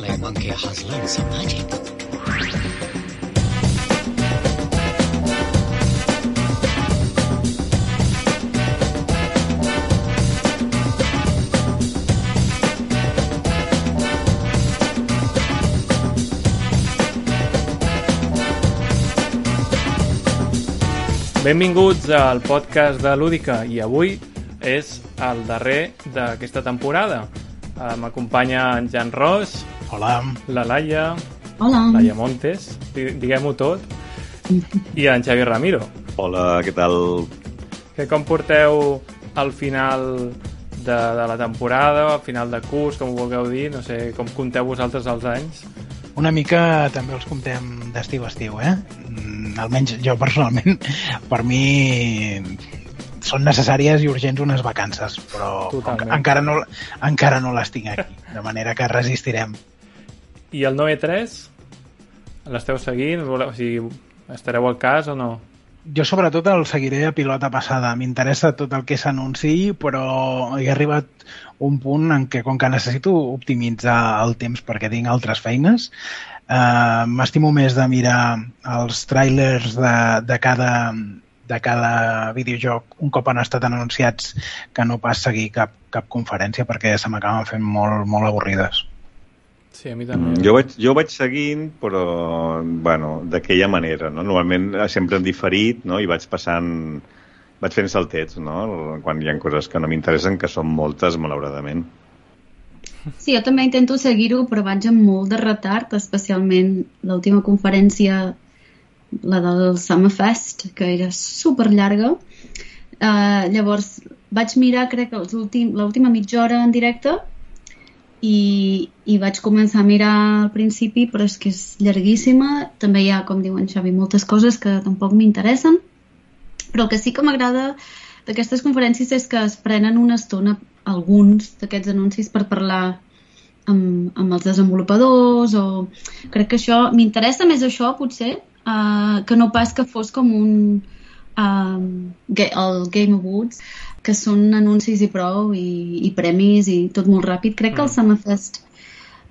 Like monkey has learned some magic. Benvinguts al podcast de Lúdica i avui és el darrer d'aquesta temporada. Uh, M'acompanya en Jan Ros, Hola. la Laia, Hola. Laia Montes, di- diguem-ho tot, i en Xavi Ramiro. Hola, què tal? Que com porteu al final de, de la temporada, al final de curs, com ho vulgueu dir, no sé com compteu vosaltres els anys. Una mica també els comptem d'estiu a estiu, eh? Mm, Almenys jo personalment, per mi són necessàries i urgents unes vacances, però Totalment. encara no, encara no les tinc aquí, de manera que resistirem. I el 9-3? L'esteu seguint? O sigui, estareu al cas o no? Jo sobretot el seguiré a pilota passada. M'interessa tot el que s'anunciï, però he arribat un punt en què, com que necessito optimitzar el temps perquè tinc altres feines, eh, m'estimo més de mirar els trailers de, de cada de cada videojoc un cop han estat anunciats que no pas seguir cap, cap conferència perquè se m'acaben fent molt, molt avorrides. Sí, a mi també. Jo vaig, jo vaig seguint, però, bueno, d'aquella manera, no? Normalment eh, sempre en diferit, no? I vaig passant... Vaig fent saltets, no? Quan hi ha coses que no m'interessen, que són moltes, malauradament. Sí, jo també intento seguir-ho, però vaig amb molt de retard, especialment l'última conferència, la del Summerfest, que era super llarga. Uh, llavors vaig mirar, crec que l'última mitja hora en directe i, i vaig començar a mirar al principi, però és que és llarguíssima. També hi ha, com diu en Xavi, moltes coses que tampoc m'interessen. Però el que sí que m'agrada d'aquestes conferències és que es prenen una estona alguns d'aquests anuncis per parlar amb, amb els desenvolupadors o crec que això m'interessa més això potser uh, que no pas que fos com un um, el Game Awards que són anuncis i prou i, i premis i tot molt ràpid crec que el Summerfest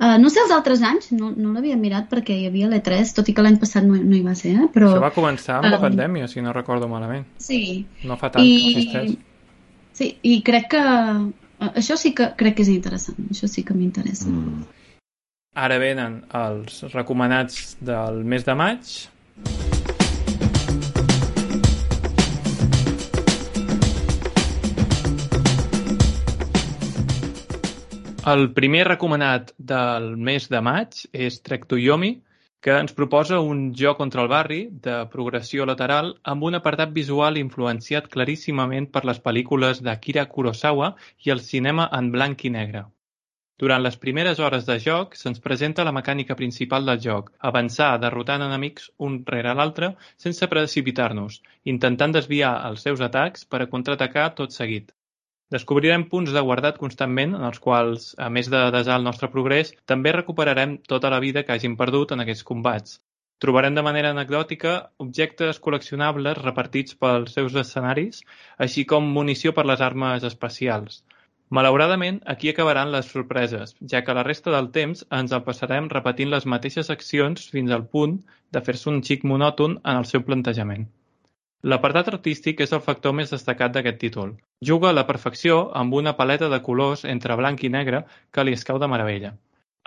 Uh, no sé els altres anys, no, no l'havia mirat perquè hi havia l'E3, tot i que l'any passat no, no hi va ser, eh? però... Això va començar amb la Um, pandèmia, si no recordo malament. Sí, No fa tant que i, existeix. sí, i crec que eh, això sí que crec que és interessant, això sí que m'interessa. Mm. Ara venen els recomanats del mes de maig. El primer recomanat del mes de maig és Trek to Yomi, que ens proposa un joc contra el barri de progressió lateral amb un apartat visual influenciat claríssimament per les pel·lícules d'Akira Kurosawa i el cinema en blanc i negre. Durant les primeres hores de joc se'ns presenta la mecànica principal del joc, avançar derrotant enemics un rere l'altre sense precipitar-nos, intentant desviar els seus atacs per a contraatacar tot seguit. Descobrirem punts de guardat constantment en els quals, a més de desar el nostre progrés, també recuperarem tota la vida que hagin perdut en aquests combats. Trobarem de manera anecdòtica objectes col·leccionables repartits pels seus escenaris, així com munició per les armes especials. Malauradament, aquí acabaran les sorpreses, ja que la resta del temps ens el passarem repetint les mateixes accions fins al punt de fer-se un xic monòton en el seu plantejament. L'apartat artístic és el factor més destacat d'aquest títol. Juga a la perfecció amb una paleta de colors entre blanc i negre que li escau de meravella.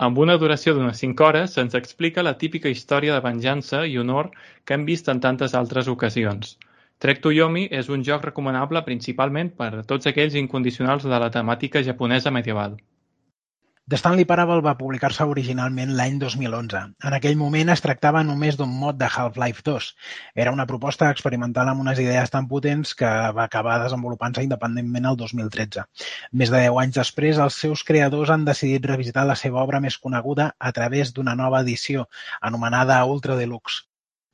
Amb una duració d'unes 5 hores se'ns explica la típica història de venjança i honor que hem vist en tantes altres ocasions. Trek to Yomi és un joc recomanable principalment per a tots aquells incondicionals de la temàtica japonesa medieval. The Stanley Parable va publicar-se originalment l'any 2011. En aquell moment es tractava només d'un mod de Half-Life 2. Era una proposta experimental amb unes idees tan potents que va acabar desenvolupant-se independentment el 2013. Més de 10 anys després, els seus creadors han decidit revisitar la seva obra més coneguda a través d'una nova edició, anomenada Ultra Deluxe.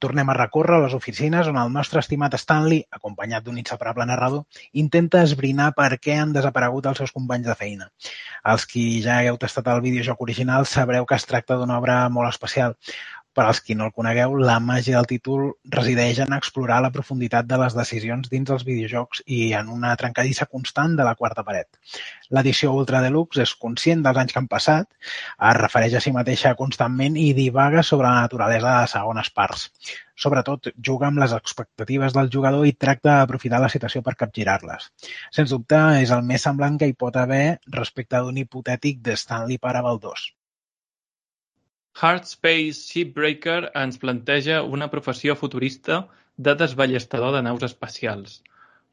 Tornem a recórrer les oficines on el nostre estimat Stanley, acompanyat d'un inseparable narrador, intenta esbrinar per què han desaparegut els seus companys de feina. Els qui ja hagueu tastat el videojoc original sabreu que es tracta d'una obra molt especial. Per als qui no el conegueu, la màgia del títol resideix en explorar la profunditat de les decisions dins dels videojocs i en una trencadissa constant de la quarta paret. L'edició Ultra Deluxe és conscient dels anys que han passat, es refereix a si mateixa constantment i divaga sobre la naturalesa de segones parts. Sobretot, juga amb les expectatives del jugador i tracta d'aprofitar la situació per capgirar-les. Sens dubte, és el més semblant que hi pot haver respecte d'un hipotètic de Stanley Parable 2. Hard Space Shipbreaker ens planteja una professió futurista de desballestador de naus espacials.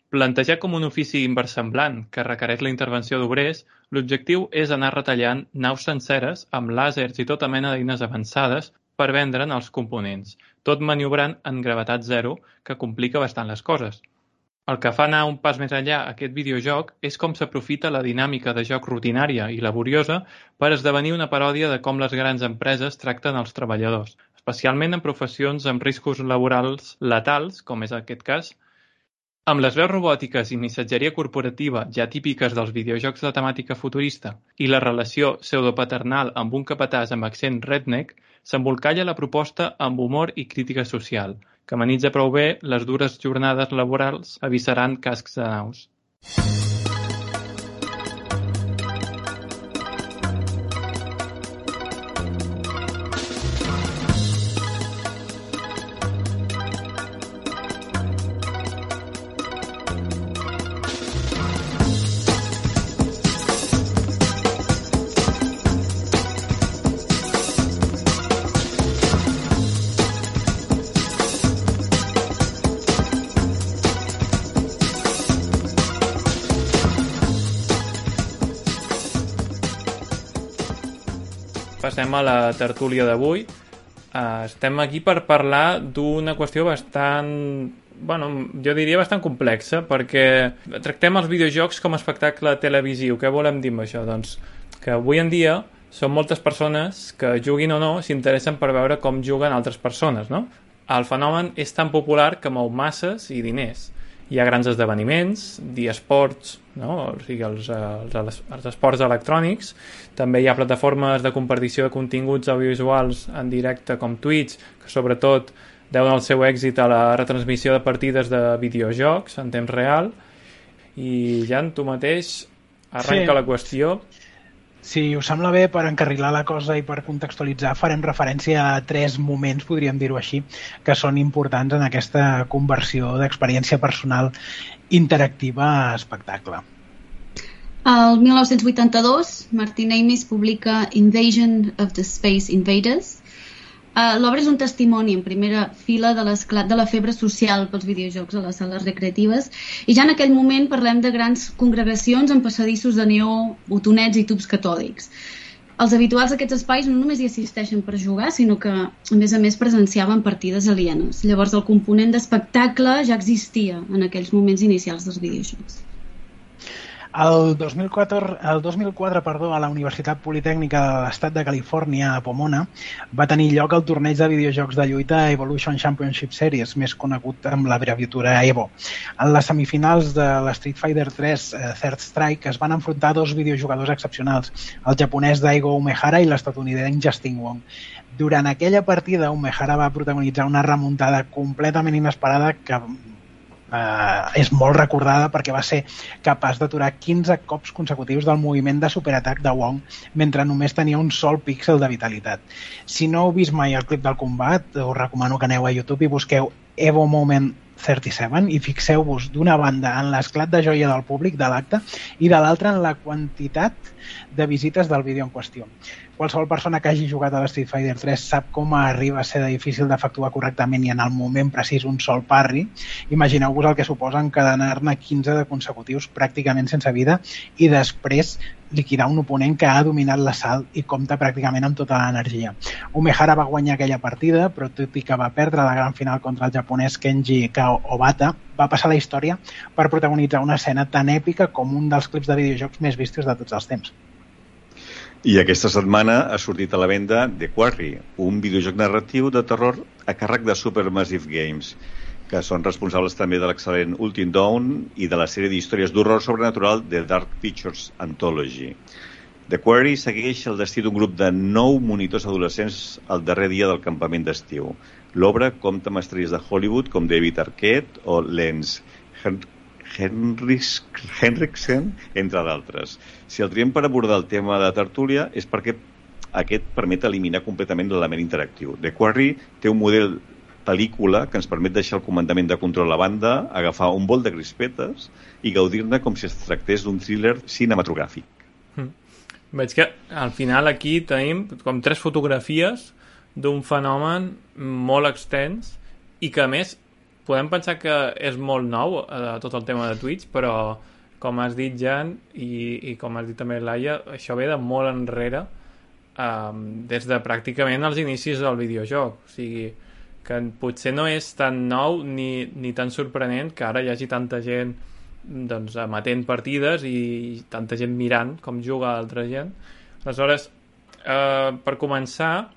Plantejat com un ofici inversemblant que requereix la intervenció d'obrers, l'objectiu és anar retallant naus senceres amb làsers i tota mena d'eines avançades per vendre'n els components, tot maniobrant en gravetat zero, que complica bastant les coses. El que fa anar un pas més enllà aquest videojoc és com s'aprofita la dinàmica de joc rutinària i laboriosa per esdevenir una paròdia de com les grans empreses tracten els treballadors, especialment en professions amb riscos laborals letals, com és aquest cas. Amb les veus robòtiques i missatgeria corporativa ja típiques dels videojocs de temàtica futurista i la relació pseudopaternal amb un capatàs amb accent redneck, s'embolcalla la proposta amb humor i crítica social, que amenitza prou bé les dures jornades laborals avisarant cascs de naus. A la tertúlia d'avui. Uh, estem aquí per parlar d'una qüestió bastant bueno, jo diria bastant complexa perquè tractem els videojocs com a espectacle televisiu. Què volem dir amb això? Doncs que avui en dia són moltes persones que juguin o no s'interessen per veure com juguen altres persones, no? El fenomen és tan popular que mou masses i diners hi ha grans esdeveniments, eSports, no? o sigui, els, els, els esports electrònics, també hi ha plataformes de compartició de continguts audiovisuals en directe com Twitch, que sobretot deuen el seu èxit a la retransmissió de partides de videojocs en temps real, i Jan, tu mateix arrenca sí. la qüestió si us sembla bé, per encarrilar la cosa i per contextualitzar, farem referència a tres moments, podríem dir-ho així, que són importants en aquesta conversió d'experiència personal interactiva a espectacle. El 1982, Martin Amis publica Invasion of the Space Invaders, L'obra és un testimoni en primera fila de l'esclat de la febre social pels videojocs a les sales recreatives i ja en aquell moment parlem de grans congregacions amb passadissos de neó, botonets i tubs catòdics. Els habituals d'aquests espais no només hi assisteixen per jugar, sinó que, a més a més, presenciaven partides alienes. Llavors, el component d'espectacle ja existia en aquells moments inicials dels videojocs. El 2004, el 2004 perdó, a la Universitat Politècnica de l'Estat de Califòrnia, a Pomona, va tenir lloc el torneig de videojocs de lluita Evolution Championship Series, més conegut amb l'abreviatura EVO. En les semifinals de la Street Fighter 3 eh, Third Strike es van enfrontar dos videojugadors excepcionals, el japonès Daigo Umehara i l'estadounidenc Justin Wong. Durant aquella partida, Umehara va protagonitzar una remuntada completament inesperada que eh, és molt recordada perquè va ser capaç d'aturar 15 cops consecutius del moviment de superatac de Wong mentre només tenia un sol píxel de vitalitat. Si no heu vist mai el clip del combat, us recomano que aneu a YouTube i busqueu Evo Moment 37 i fixeu-vos d'una banda en l'esclat de joia del públic de l'acte i de l'altra en la quantitat de visites del vídeo en qüestió. Qualsevol persona que hagi jugat a l'Street Fighter 3 sap com arriba a ser de difícil d'efectuar correctament i en el moment precís un sol parry. Imagineu-vos el que suposa encadenar-ne 15 de consecutius pràcticament sense vida i després liquidar un oponent que ha dominat l'assalt i compta pràcticament amb tota l'energia. Umehara va guanyar aquella partida, però tot i que va perdre la gran final contra el japonès Kenji Obata, va passar la història per protagonitzar una escena tan èpica com un dels clips de videojocs més vistos de tots els temps. I aquesta setmana ha sortit a la venda The Quarry, un videojoc narratiu de terror a càrrec de Supermassive Games, que són responsables també de l'excel·lent Ultim Dawn i de la sèrie d'històries d'horror sobrenatural The Dark Pictures Anthology. The Quarry segueix el destí d'un grup de nou monitors adolescents al darrer dia del campament d'estiu. L'obra compta amb estrelles de Hollywood com David Arquette o Lance Henriksen, entre d'altres. Si el triem per abordar el tema de tertúlia és perquè aquest permet eliminar completament l'element interactiu. The Quarry té un model pel·lícula que ens permet deixar el comandament de control a banda, agafar un bol de crispetes i gaudir-ne com si es tractés d'un thriller cinematogràfic. Veig que al final aquí tenim com tres fotografies d'un fenomen molt extens i que a més podem pensar que és molt nou eh, tot el tema de Twitch, però com has dit Jan i, i com has dit també Laia, això ve de molt enrere eh, des de pràcticament els inicis del videojoc o sigui que potser no és tan nou ni, ni tan sorprenent que ara hi hagi tanta gent doncs, emetent partides i tanta gent mirant com juga altra gent. Aleshores, eh, per començar,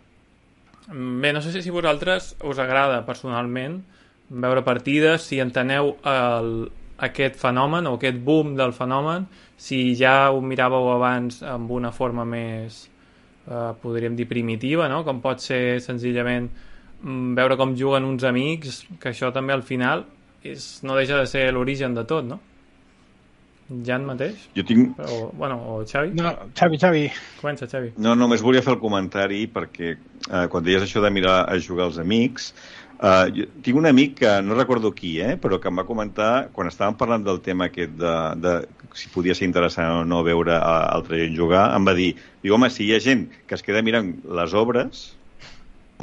bé, no sé si vosaltres us agrada personalment veure partides, si enteneu el, aquest fenomen o aquest boom del fenomen, si ja ho miràveu abans amb una forma més, eh, podríem dir, primitiva, no? com pot ser senzillament mm, veure com juguen uns amics, que això també al final és, no deixa de ser l'origen de tot, no? Jan mateix? Jo tinc... O, bueno, o Xavi? No, Xavi, Xavi. Comença, Xavi. No, només volia fer el comentari perquè eh, quan deies això de mirar a jugar els amics, eh, jo tinc un amic que no recordo qui, eh, però que em va comentar, quan estàvem parlant del tema aquest de, de si podia ser interessant o no veure a, altra gent jugar, em va dir, diu, home, si hi ha gent que es queda mirant les obres,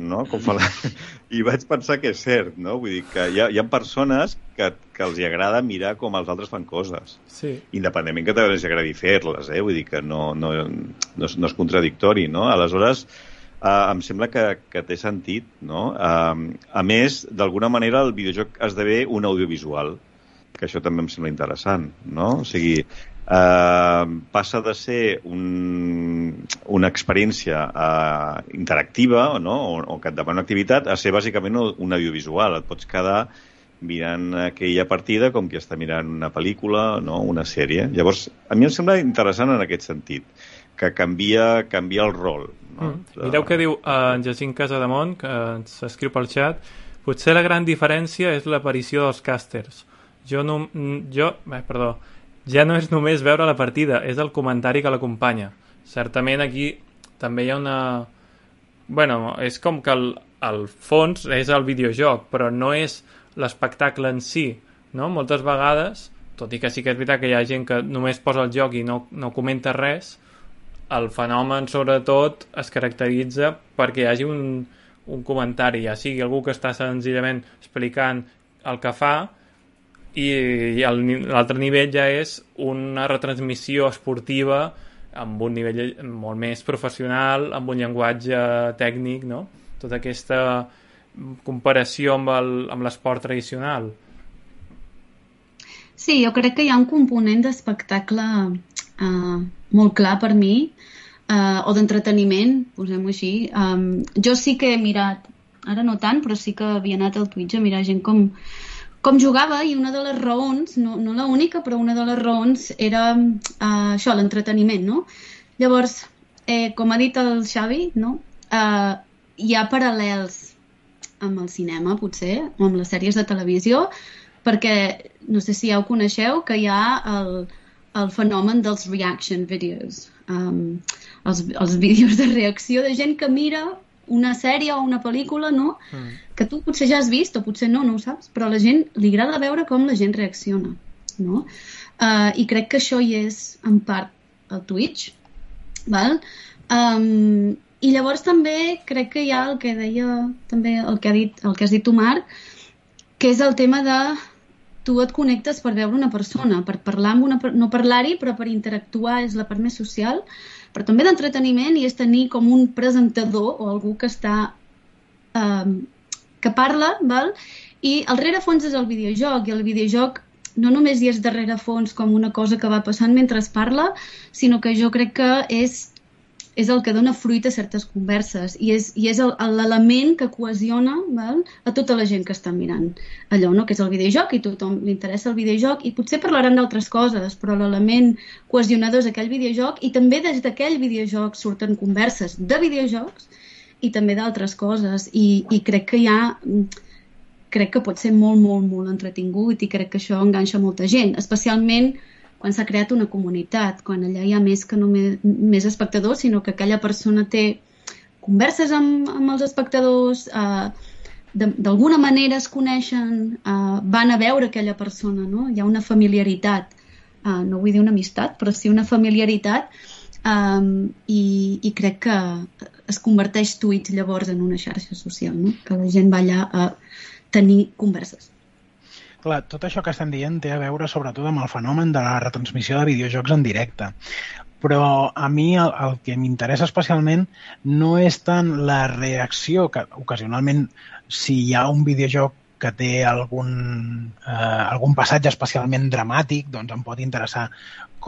no? Com fa la... I vaig pensar que és cert, no? Vull dir que hi ha, hi ha persones que, que els hi agrada mirar com els altres fan coses. Sí. Independentment que també els agradi fer-les, eh? Vull dir que no, no, no, és, no és contradictori, no? Aleshores, eh, em sembla que, que té sentit, no? Eh, a més, d'alguna manera, el videojoc esdevé un audiovisual, que això també em sembla interessant, no? O sigui, eh, passa de ser un, una experiència eh, interactiva no? o, o que et demana una activitat a ser bàsicament un audiovisual. Et pots quedar mirant aquella partida com qui està mirant una pel·lícula no? una sèrie. Llavors, a mi em sembla interessant en aquest sentit, que canvia, canvia el rol. Mm. Mireu què diu uh, en Jacint Casademont, que ens escriu pel xat. Potser la gran diferència és l'aparició dels càsters. Jo no... Jo... Eh, perdó. Ja no és només veure la partida, és el comentari que l'acompanya. Certament aquí també hi ha una... bueno, és com que el, el fons és el videojoc, però no és l'espectacle en si, no? Moltes vegades, tot i que sí que és veritat que hi ha gent que només posa el joc i no, no comenta res, el fenomen, sobretot, es caracteritza perquè hi hagi un, un comentari, ja sigui algú que està senzillament explicant el que fa, i, i l'altre nivell ja és una retransmissió esportiva amb un nivell molt més professional, amb un llenguatge tècnic, no? Tota aquesta comparació amb l'esport tradicional. Sí, jo crec que hi ha un component d'espectacle uh, molt clar per mi, uh, o d'entreteniment, posem-ho així. Um, jo sí que he mirat, ara no tant, però sí que havia anat al Twitch a mirar gent com, com jugava i una de les raons, no, no la única, però una de les raons era uh, això, l'entreteniment, no? Llavors, eh, com ha dit el Xavi, no? Uh, hi ha paral·lels amb el cinema, potser, o amb les sèries de televisió, perquè no sé si ja ho coneixeu, que hi ha el, el fenomen dels reaction videos, um, els, els vídeos de reacció de gent que mira una sèrie o una pel·lícula, no? Mm. Que tu potser ja has vist o potser no, no ho saps, però a la gent li agrada veure com la gent reacciona, no? Uh, I crec que això hi és, en part, al Twitch, val? Um, I llavors també crec que hi ha el que deia també el que, ha dit, el que has dit tu, Marc, que és el tema de tu et connectes per veure una persona, per parlar amb una... no parlar-hi, però per interactuar és la part més social, però també d'entreteniment i és tenir com un presentador o algú que està um, que parla, val? i el rerefons és el videojoc i el videojoc no només hi és darrere fons com una cosa que va passant mentre es parla, sinó que jo crec que és és el que dona fruit a certes converses i és, i és l'element que cohesiona val, a tota la gent que està mirant allò, no? que és el videojoc i tothom li interessa el videojoc i potser parlaran d'altres coses, però l'element cohesionador és aquell videojoc i també des d'aquell videojoc surten converses de videojocs i també d'altres coses i, i crec que hi ha crec que pot ser molt, molt, molt entretingut i crec que això enganxa molta gent, especialment quan s'ha creat una comunitat, quan allà hi ha més que només més espectadors, sinó que aquella persona té converses amb, amb els espectadors, eh, d'alguna manera es coneixen, eh, van a veure aquella persona, no? hi ha una familiaritat, eh, no vull dir una amistat, però sí una familiaritat, eh, i, i crec que es converteix Twitch llavors en una xarxa social, no? que la gent va allà a tenir converses. Clar, tot això que estem dient té a veure sobretot amb el fenomen de la retransmissió de videojocs en directe. Però a mi el, el que m'interessa especialment no és tant la reacció, que ocasionalment si hi ha un videojoc que té algun, eh, algun passatge especialment dramàtic, doncs em pot interessar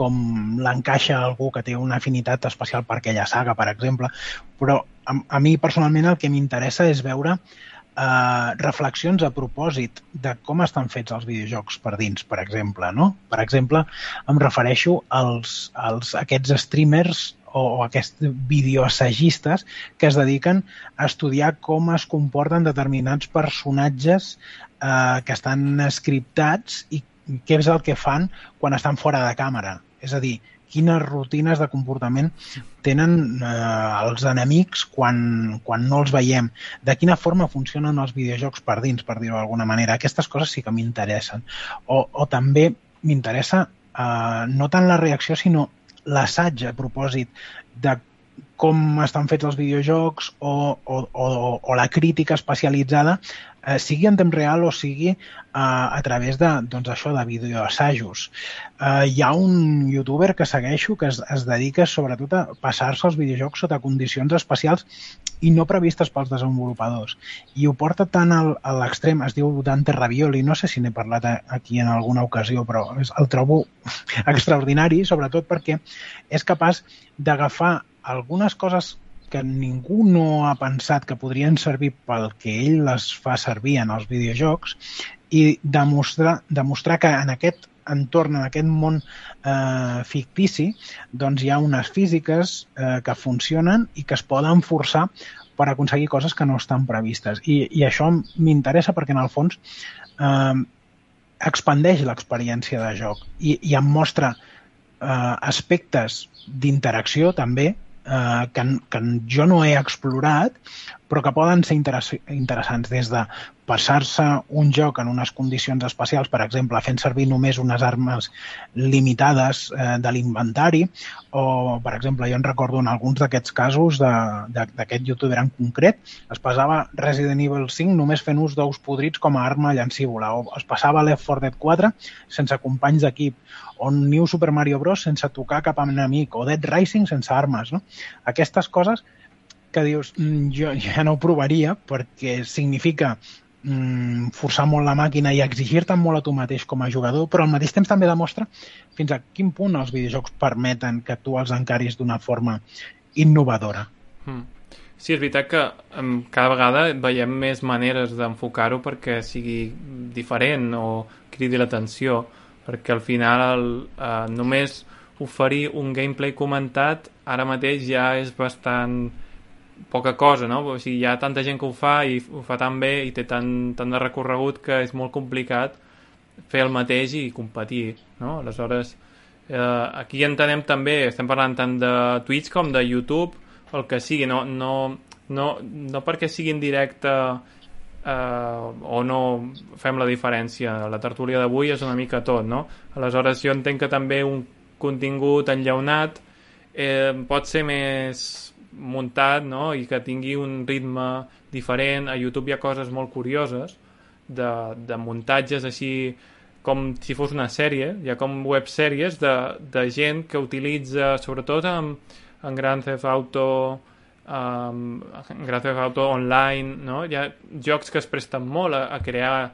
com l'encaixa algú que té una afinitat especial per aquella saga, per exemple. Però a, a mi personalment el que m'interessa és veure eh, reflexions a propòsit de com estan fets els videojocs per dins, per exemple. No? Per exemple, em refereixo als, als aquests streamers o, o aquests videoassagistes que es dediquen a estudiar com es comporten determinats personatges eh, que estan scriptats i què és el que fan quan estan fora de càmera. És a dir, quines rutines de comportament tenen eh, els enemics quan, quan no els veiem, de quina forma funcionen els videojocs per dins, per dir-ho d'alguna manera. Aquestes coses sí que m'interessen. O, o també m'interessa eh, no tant la reacció, sinó l'assaig a propòsit de com estan fets els videojocs o, o, o, o la crítica especialitzada eh, sigui en temps real o sigui eh, a través de, doncs això, de videoassajos. Eh, hi ha un youtuber que segueixo que es, es dedica sobretot a passar-se els videojocs sota condicions especials i no previstes pels desenvolupadors. I ho porta tant al, a l'extrem, es diu Dante Ravioli, no sé si n'he parlat aquí en alguna ocasió, però el trobo extraordinari, sobretot perquè és capaç d'agafar algunes coses que ningú no ha pensat que podrien servir pel que ell les fa servir en els videojocs i demostrar, demostrar que en aquest entorn, en aquest món eh, fictici, doncs hi ha unes físiques eh, que funcionen i que es poden forçar per aconseguir coses que no estan previstes. I, i això m'interessa perquè, en el fons, eh, expandeix l'experiència de joc i, i em mostra eh, aspectes d'interacció també eh, que, que jo no he explorat, però que poden ser interessants des de passar-se un joc en unes condicions especials, per exemple, fent servir només unes armes limitades eh, de l'inventari, o, per exemple, jo en recordo en alguns d'aquests casos d'aquest youtuber en concret, es passava Resident Evil 5 només fent ús d'ous podrits com a arma llancívola, o es passava Left 4 Dead 4 sense companys d'equip, o New Super Mario Bros. sense tocar cap enemic, o Dead Rising sense armes. No? Aquestes coses que dius, mm, jo ja no ho provaria perquè significa mm, forçar molt la màquina i exigir-te molt a tu mateix com a jugador, però al mateix temps també demostra fins a quin punt els videojocs permeten que tu els encaris d'una forma innovadora. Mm. Sí, és veritat que cada vegada veiem més maneres d'enfocar-ho perquè sigui diferent o cridi l'atenció, perquè al final el, uh, només oferir un gameplay comentat ara mateix ja és bastant poca cosa, no? O sigui, hi ha tanta gent que ho fa i ho fa tan bé i té tant, tant de recorregut que és molt complicat fer el mateix i competir, no? Aleshores, eh, aquí entenem també, estem parlant tant de Twitch com de YouTube, el que sigui, no, no, no, no perquè sigui en directe eh, o no fem la diferència. La tertúlia d'avui és una mica tot, no? Aleshores, jo entenc que també un contingut enllaunat eh, pot ser més muntat no? i que tingui un ritme diferent. A YouTube hi ha coses molt curioses de, de muntatges així com si fos una sèrie, hi ha com websèries de, de gent que utilitza, sobretot en, en Grand Theft Auto um, Grand Theft Auto online, no? hi ha jocs que es presten molt a, a crear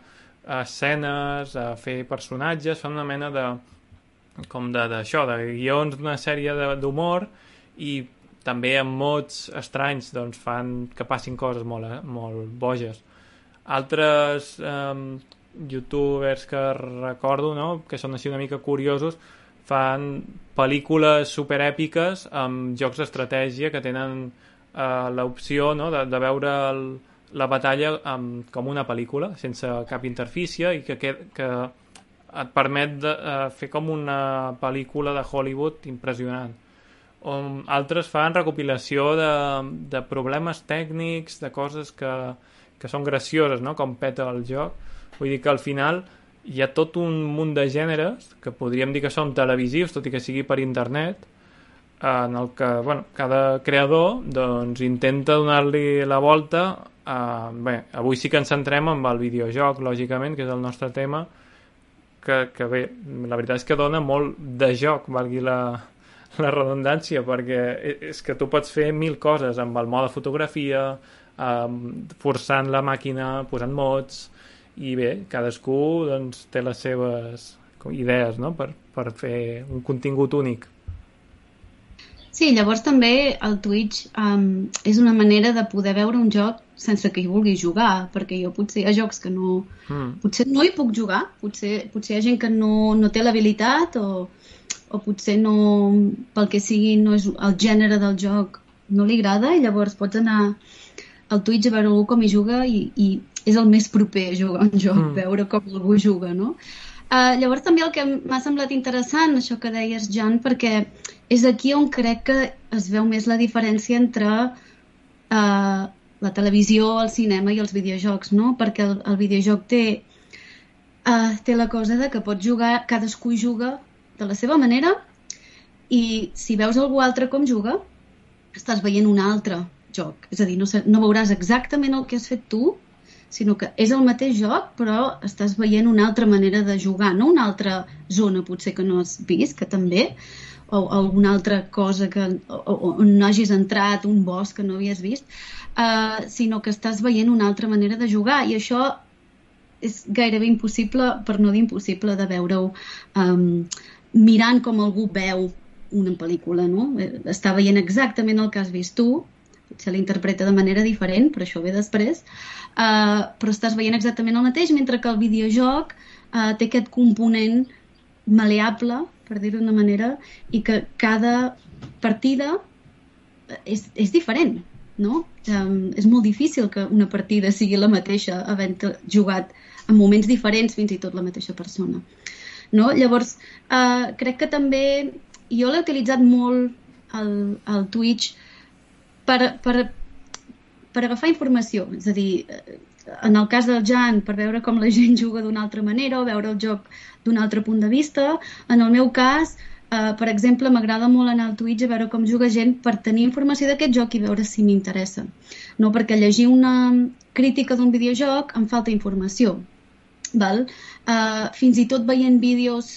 escenes, a fer personatges, fan una mena de com d'això, de, de guions d'una sèrie d'humor i també amb mots estranys doncs, fan que passin coses molt, eh, molt boges. Altres eh, youtubers que recordo, no? que són així una mica curiosos, fan pel·lícules superèpiques amb jocs d'estratègia que tenen eh, l'opció no? de, de veure el, la batalla amb, com una pel·lícula, sense cap interfície i que, que, que et permet de, uh, fer com una pel·lícula de Hollywood impressionant. On altres fan recopilació de, de problemes tècnics, de coses que, que són gracioses, no? com peta el joc. Vull dir que al final hi ha tot un munt de gèneres que podríem dir que són televisius, tot i que sigui per internet, en el que bueno, cada creador doncs, intenta donar-li la volta a... bé, avui sí que ens centrem amb el videojoc, lògicament, que és el nostre tema, que, que bé, la veritat és que dona molt de joc, valgui la, la redundància, perquè e, és que tu pots fer mil coses amb el mode fotografia, eh, forçant la màquina, posant mods, i bé, cadascú doncs, té les seves idees no? per, per fer un contingut únic. Sí, llavors també el Twitch um, és una manera de poder veure un joc sense que hi vulgui jugar, perquè jo potser hi ha jocs que no... Mm. Potser no hi puc jugar, potser, potser hi ha gent que no, no té l'habilitat o, o potser no, pel que sigui, no és el gènere del joc no li agrada i llavors pots anar al Twitch a veure algú com hi juga i, i és el més proper a jugar un joc, mm. veure com algú juga, no? Uh, llavors també el que m'ha semblat interessant, això que deies, Jan, perquè és aquí on crec que es veu més la diferència entre uh, la televisió, el cinema i els videojocs, no? Perquè el, el videojoc té, uh, té la cosa de que pot jugar, cadascú juga de la seva manera i si veus algú altre com juga, estàs veient un altre joc. És a dir, no, no veuràs exactament el que has fet tu, sinó que és el mateix joc, però estàs veient una altra manera de jugar, no una altra zona potser que no has vist, que també, o alguna altra cosa que, o, on no hagis entrat, un bosc que no havies vist, uh, sinó que estàs veient una altra manera de jugar i això és gairebé impossible, per no dir impossible, de veure-ho um, mirant com algú veu una pel·lícula, no? Està veient exactament el que has vist tu, potser l'interpreta de manera diferent, però això ve després, uh, però estàs veient exactament el mateix, mentre que el videojoc uh, té aquest component maleable per dir-ho d'una manera, i que cada partida és, és diferent, no? Um, és molt difícil que una partida sigui la mateixa havent jugat en moments diferents fins i tot la mateixa persona. No? Llavors, uh, crec que també jo l'he utilitzat molt al, al Twitch per, per, per agafar informació, és a dir, en el cas del Jan, per veure com la gent juga d'una altra manera o veure el joc d'un altre punt de vista. En el meu cas, eh, per exemple, m'agrada molt anar al Twitch a veure com juga gent per tenir informació d'aquest joc i veure si m'interessa. No perquè llegir una crítica d'un videojoc em falta informació. Val? Eh, fins i tot veient vídeos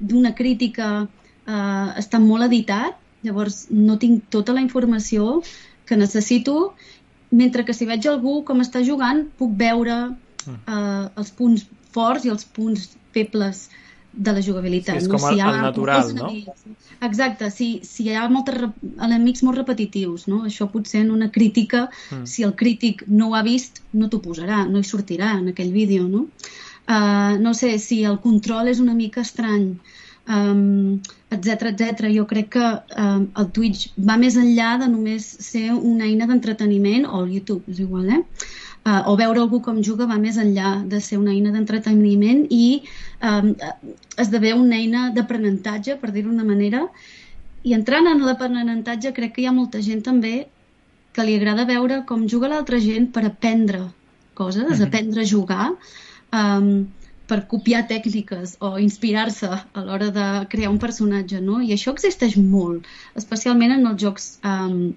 d'una crítica eh, està molt editat, llavors no tinc tota la informació que necessito. Mentre que si veig algú com està jugant puc veure eh, els punts forts i els punts febles de la jugabilitat. Sí, és com no? si hi ha el natural, no? Exacte, si, si hi ha molts enemics molt repetitius, no? Això potser en una crítica, mm. si el crític no ho ha vist, no t'ho posarà, no hi sortirà en aquell vídeo, no? Uh, no sé, si el control és una mica estrany, um, etc etc. Jo crec que um, el Twitch va més enllà de només ser una eina d'entreteniment, o el YouTube, és igual, eh? Uh, o veure algú com juga va més enllà de ser una eina d'entreteniment i um, esdevé una eina d'aprenentatge, per dir-ho d'una manera, i entrant en l'aprenentatge crec que hi ha molta gent també que li agrada veure com juga l'altra gent per aprendre coses, mm -hmm. aprendre a jugar, um, per copiar tècniques o inspirar-se a l'hora de crear un personatge, no? I això existeix molt, especialment en els jocs um,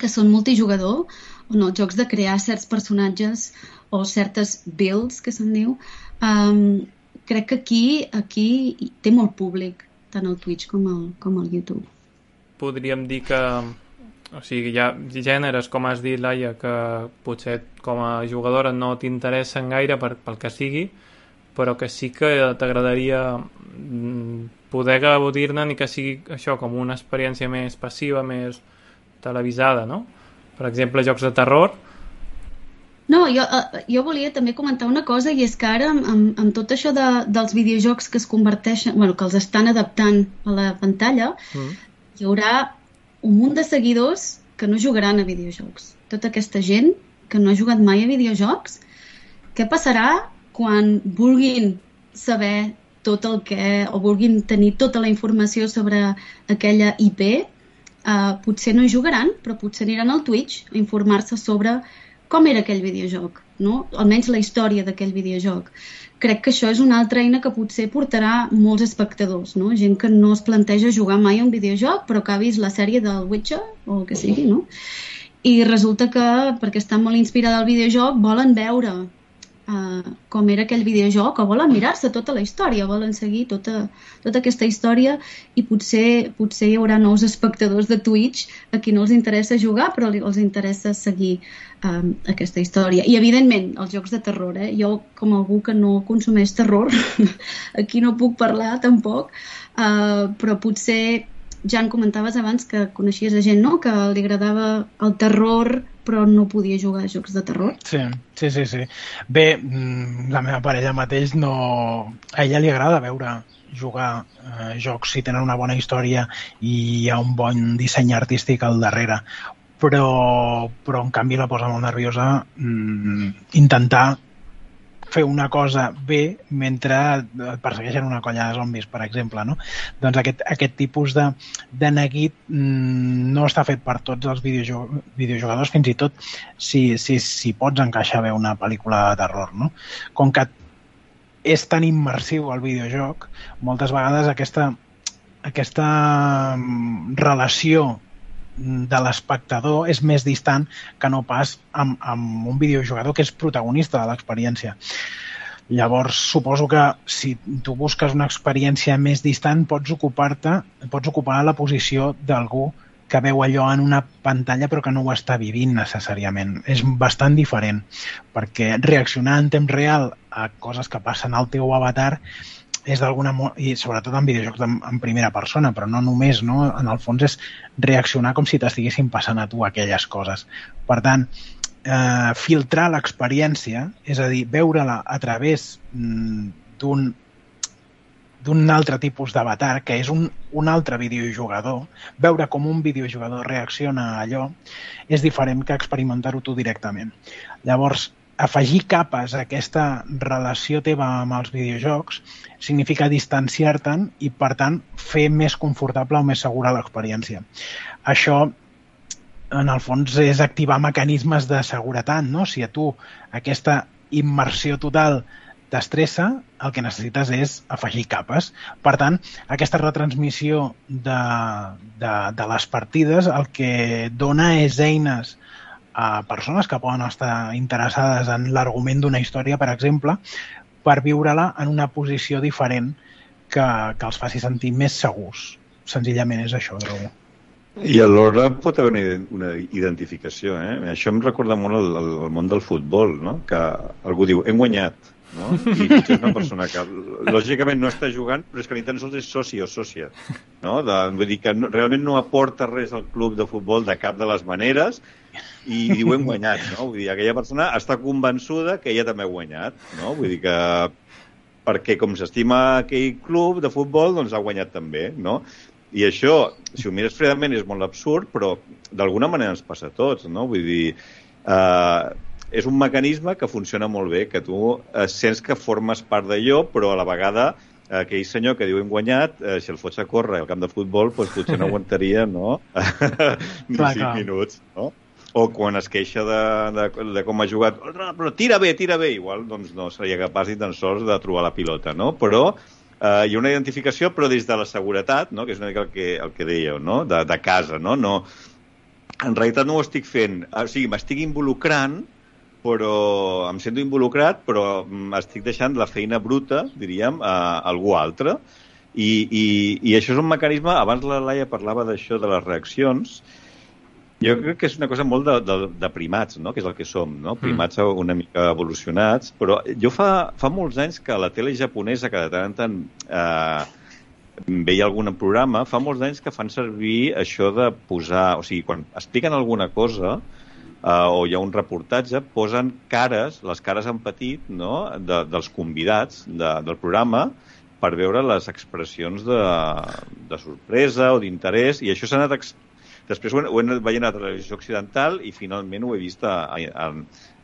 que són multijugador, o en els jocs de crear certs personatges o certes builds, que se'n diu. Um, crec que aquí, aquí té molt públic, tant el Twitch com el, com el YouTube. Podríem dir que o sigui, hi ha gèneres, com has dit, Laia, que potser com a jugadora no t'interessen gaire per, pel que sigui, però que sí que t'agradaria mm, poder gaudir-ne ni que sigui això com una experiència més passiva, més televisada, no? Per exemple, jocs de terror. No, jo, uh, jo volia també comentar una cosa i és que ara amb, amb, amb tot això de, dels videojocs que es converteixen, bueno, que els estan adaptant a la pantalla, mm. hi haurà un munt de seguidors que no jugaran a videojocs. Tota aquesta gent que no ha jugat mai a videojocs, què passarà quan vulguin saber tot el que, o vulguin tenir tota la informació sobre aquella IP, eh, potser no hi jugaran, però potser aniran al Twitch a informar-se sobre com era aquell videojoc, no? almenys la història d'aquell videojoc. Crec que això és una altra eina que potser portarà molts espectadors, no? gent que no es planteja jugar mai a un videojoc però que ha vist la sèrie del Witcher o el que sigui, no? i resulta que, perquè està molt inspirada al videojoc, volen veure uh, com era aquell videojoc o volen mirar-se tota la història, volen seguir tota, tota aquesta història i potser, potser hi haurà nous espectadors de Twitch a qui no els interessa jugar però els interessa seguir um, aquesta història. I evidentment, els jocs de terror, eh? jo com algú que no consumeix terror, aquí no puc parlar tampoc, uh, però potser ja en comentaves abans que coneixies a gent no? que li agradava el terror però no podia jugar a jocs de terror. Sí, sí, sí. sí. Bé, mm, la meva parella mateix no... A ella li agrada veure jugar eh, jocs si tenen una bona història i hi ha un bon disseny artístic al darrere però, però en canvi la posa molt nerviosa mm, intentar fer una cosa bé mentre persegueixen una colla de zombis, per exemple. No? Doncs aquest, aquest tipus de, de neguit mm, no està fet per tots els videojugadors, fins i tot si, si, si pots encaixar bé una pel·lícula de terror. No? Com que és tan immersiu el videojoc, moltes vegades aquesta, aquesta mm, relació de l'espectador és més distant que no pas amb, amb un videojugador que és protagonista de l'experiència. Llavors, suposo que si tu busques una experiència més distant, pots ocupar-te, pots ocupar la posició d'algú que veu allò en una pantalla però que no ho està vivint necessàriament. És bastant diferent, perquè reaccionar en temps real a coses que passen al teu avatar és d'alguna i sobretot en videojocs en, en primera persona, però no només, no? En el fons és reaccionar com si t'estiguessin passant a tu aquelles coses. Per tant, eh, filtrar l'experiència, és a dir, veure-la a través mm, d'un d'un altre tipus d'avatar, que és un, un altre videojugador, veure com un videojugador reacciona a allò, és diferent que experimentar-ho tu directament. Llavors, afegir capes a aquesta relació teva amb els videojocs significa distanciar-te'n i, per tant, fer més confortable o més segura l'experiència. Això, en el fons, és activar mecanismes de seguretat, no? Si a tu aquesta immersió total t'estressa, el que necessites és afegir capes. Per tant, aquesta retransmissió de, de, de les partides el que dona és eines a persones que poden estar interessades en l'argument d'una història, per exemple, per viure-la en una posició diferent que, que els faci sentir més segurs. Senzillament és això, trobo. I alhora pot haver una, identificació, eh? Això em recorda molt el, el món del futbol, no? Que algú diu, hem guanyat, no? I és una persona que lògicament no està jugant, però és que ni tan sols és soci o sòcia, no? De, vull dir que no, realment no aporta res al club de futbol de cap de les maneres i diu hem guanyat, no? Vull dir, aquella persona està convençuda que ella també ha guanyat, no? Vull dir que perquè com s'estima aquell club de futbol, doncs ha guanyat també, no? I això, si ho mires fredament, és molt absurd, però d'alguna manera ens passa a tots, no? Vull dir, eh, és un mecanisme que funciona molt bé, que tu eh, sents que formes part d'allò, però a la vegada eh, aquell senyor que diu hem guanyat, eh, si el fots a córrer al camp de futbol, doncs potser no aguantaria no? ni cinc minuts. No? o quan es queixa de, de, de com ha jugat, però tira bé, tira bé, igual doncs no seria capaç ni tan sols de trobar la pilota, no? Però eh, hi ha una identificació, però des de la seguretat, no? que és una mica el que, el que dèieu, no? de, de casa, no? no? En realitat no ho estic fent, o sigui, m'estic involucrant, però em sento involucrat, però mm, estic deixant la feina bruta, diríem, a algú altre, i, i, i això és un mecanisme, abans la Laia parlava d'això de les reaccions, jo crec que és una cosa molt de, de, de primats, no? que és el que som, no? Mm. primats mm. una mica evolucionats, però jo fa, fa molts anys que la tele japonesa, que de tant en tant eh, veia algun programa, fa molts anys que fan servir això de posar... O sigui, quan expliquen alguna cosa eh, o hi ha un reportatge, posen cares, les cares en petit, no?, de, dels convidats de, del programa per veure les expressions de, de sorpresa o d'interès, i això s'ha anat... Ex... Després ho he, ho he anat veient a la televisió occidental i finalment ho he vist a, a,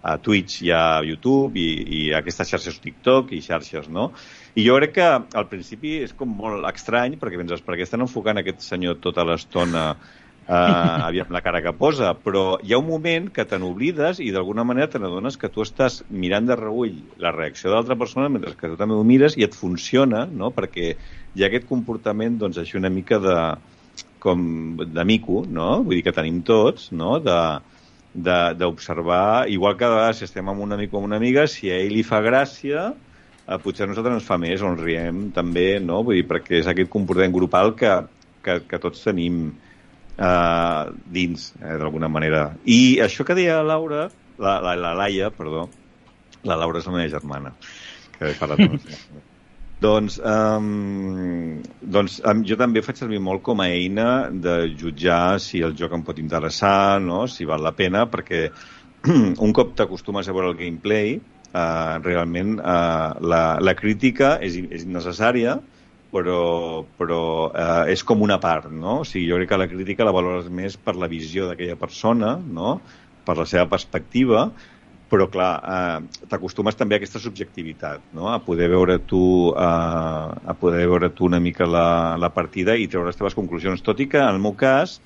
a Twitch i a YouTube i, i a aquestes xarxes TikTok i xarxes, no? I jo crec que al principi és com molt estrany perquè penses, per què estan enfocant aquest senyor tota l'estona uh, aviam la cara que posa, però hi ha un moment que te n'oblides i d'alguna manera te n'adones que tu estàs mirant de reull la reacció de l'altra persona mentre que tu també ho mires i et funciona, no? perquè hi ha aquest comportament doncs, així una mica de com de mico, no? vull dir que tenim tots, no? de, d'observar, igual que a vegades si estem amb un amic o amb una amiga, si a ell li fa gràcia, eh, potser a nosaltres ens fa més o ens riem també, no? Vull dir, perquè és aquest comportament grupal que, que, que tots tenim uh, dins, eh, d'alguna manera. I això que deia Laura, la, la, la Laia, perdó, la Laura és la meva germana, que parlat amb Doncs, um, doncs um, jo també faig servir molt com a eina de jutjar si el joc em pot interessar, no? si val la pena, perquè un cop t'acostumes a veure el gameplay, uh, realment uh, la, la crítica és, és necessària, però, però eh, és com una part, no? O sigui, jo crec que la crítica la valores més per la visió d'aquella persona, no? per la seva perspectiva, però clar, eh, t'acostumes també a aquesta subjectivitat, no? a poder veure tu eh, a poder veure tu una mica la, la partida i treure les teves conclusions, tot i que en el meu cas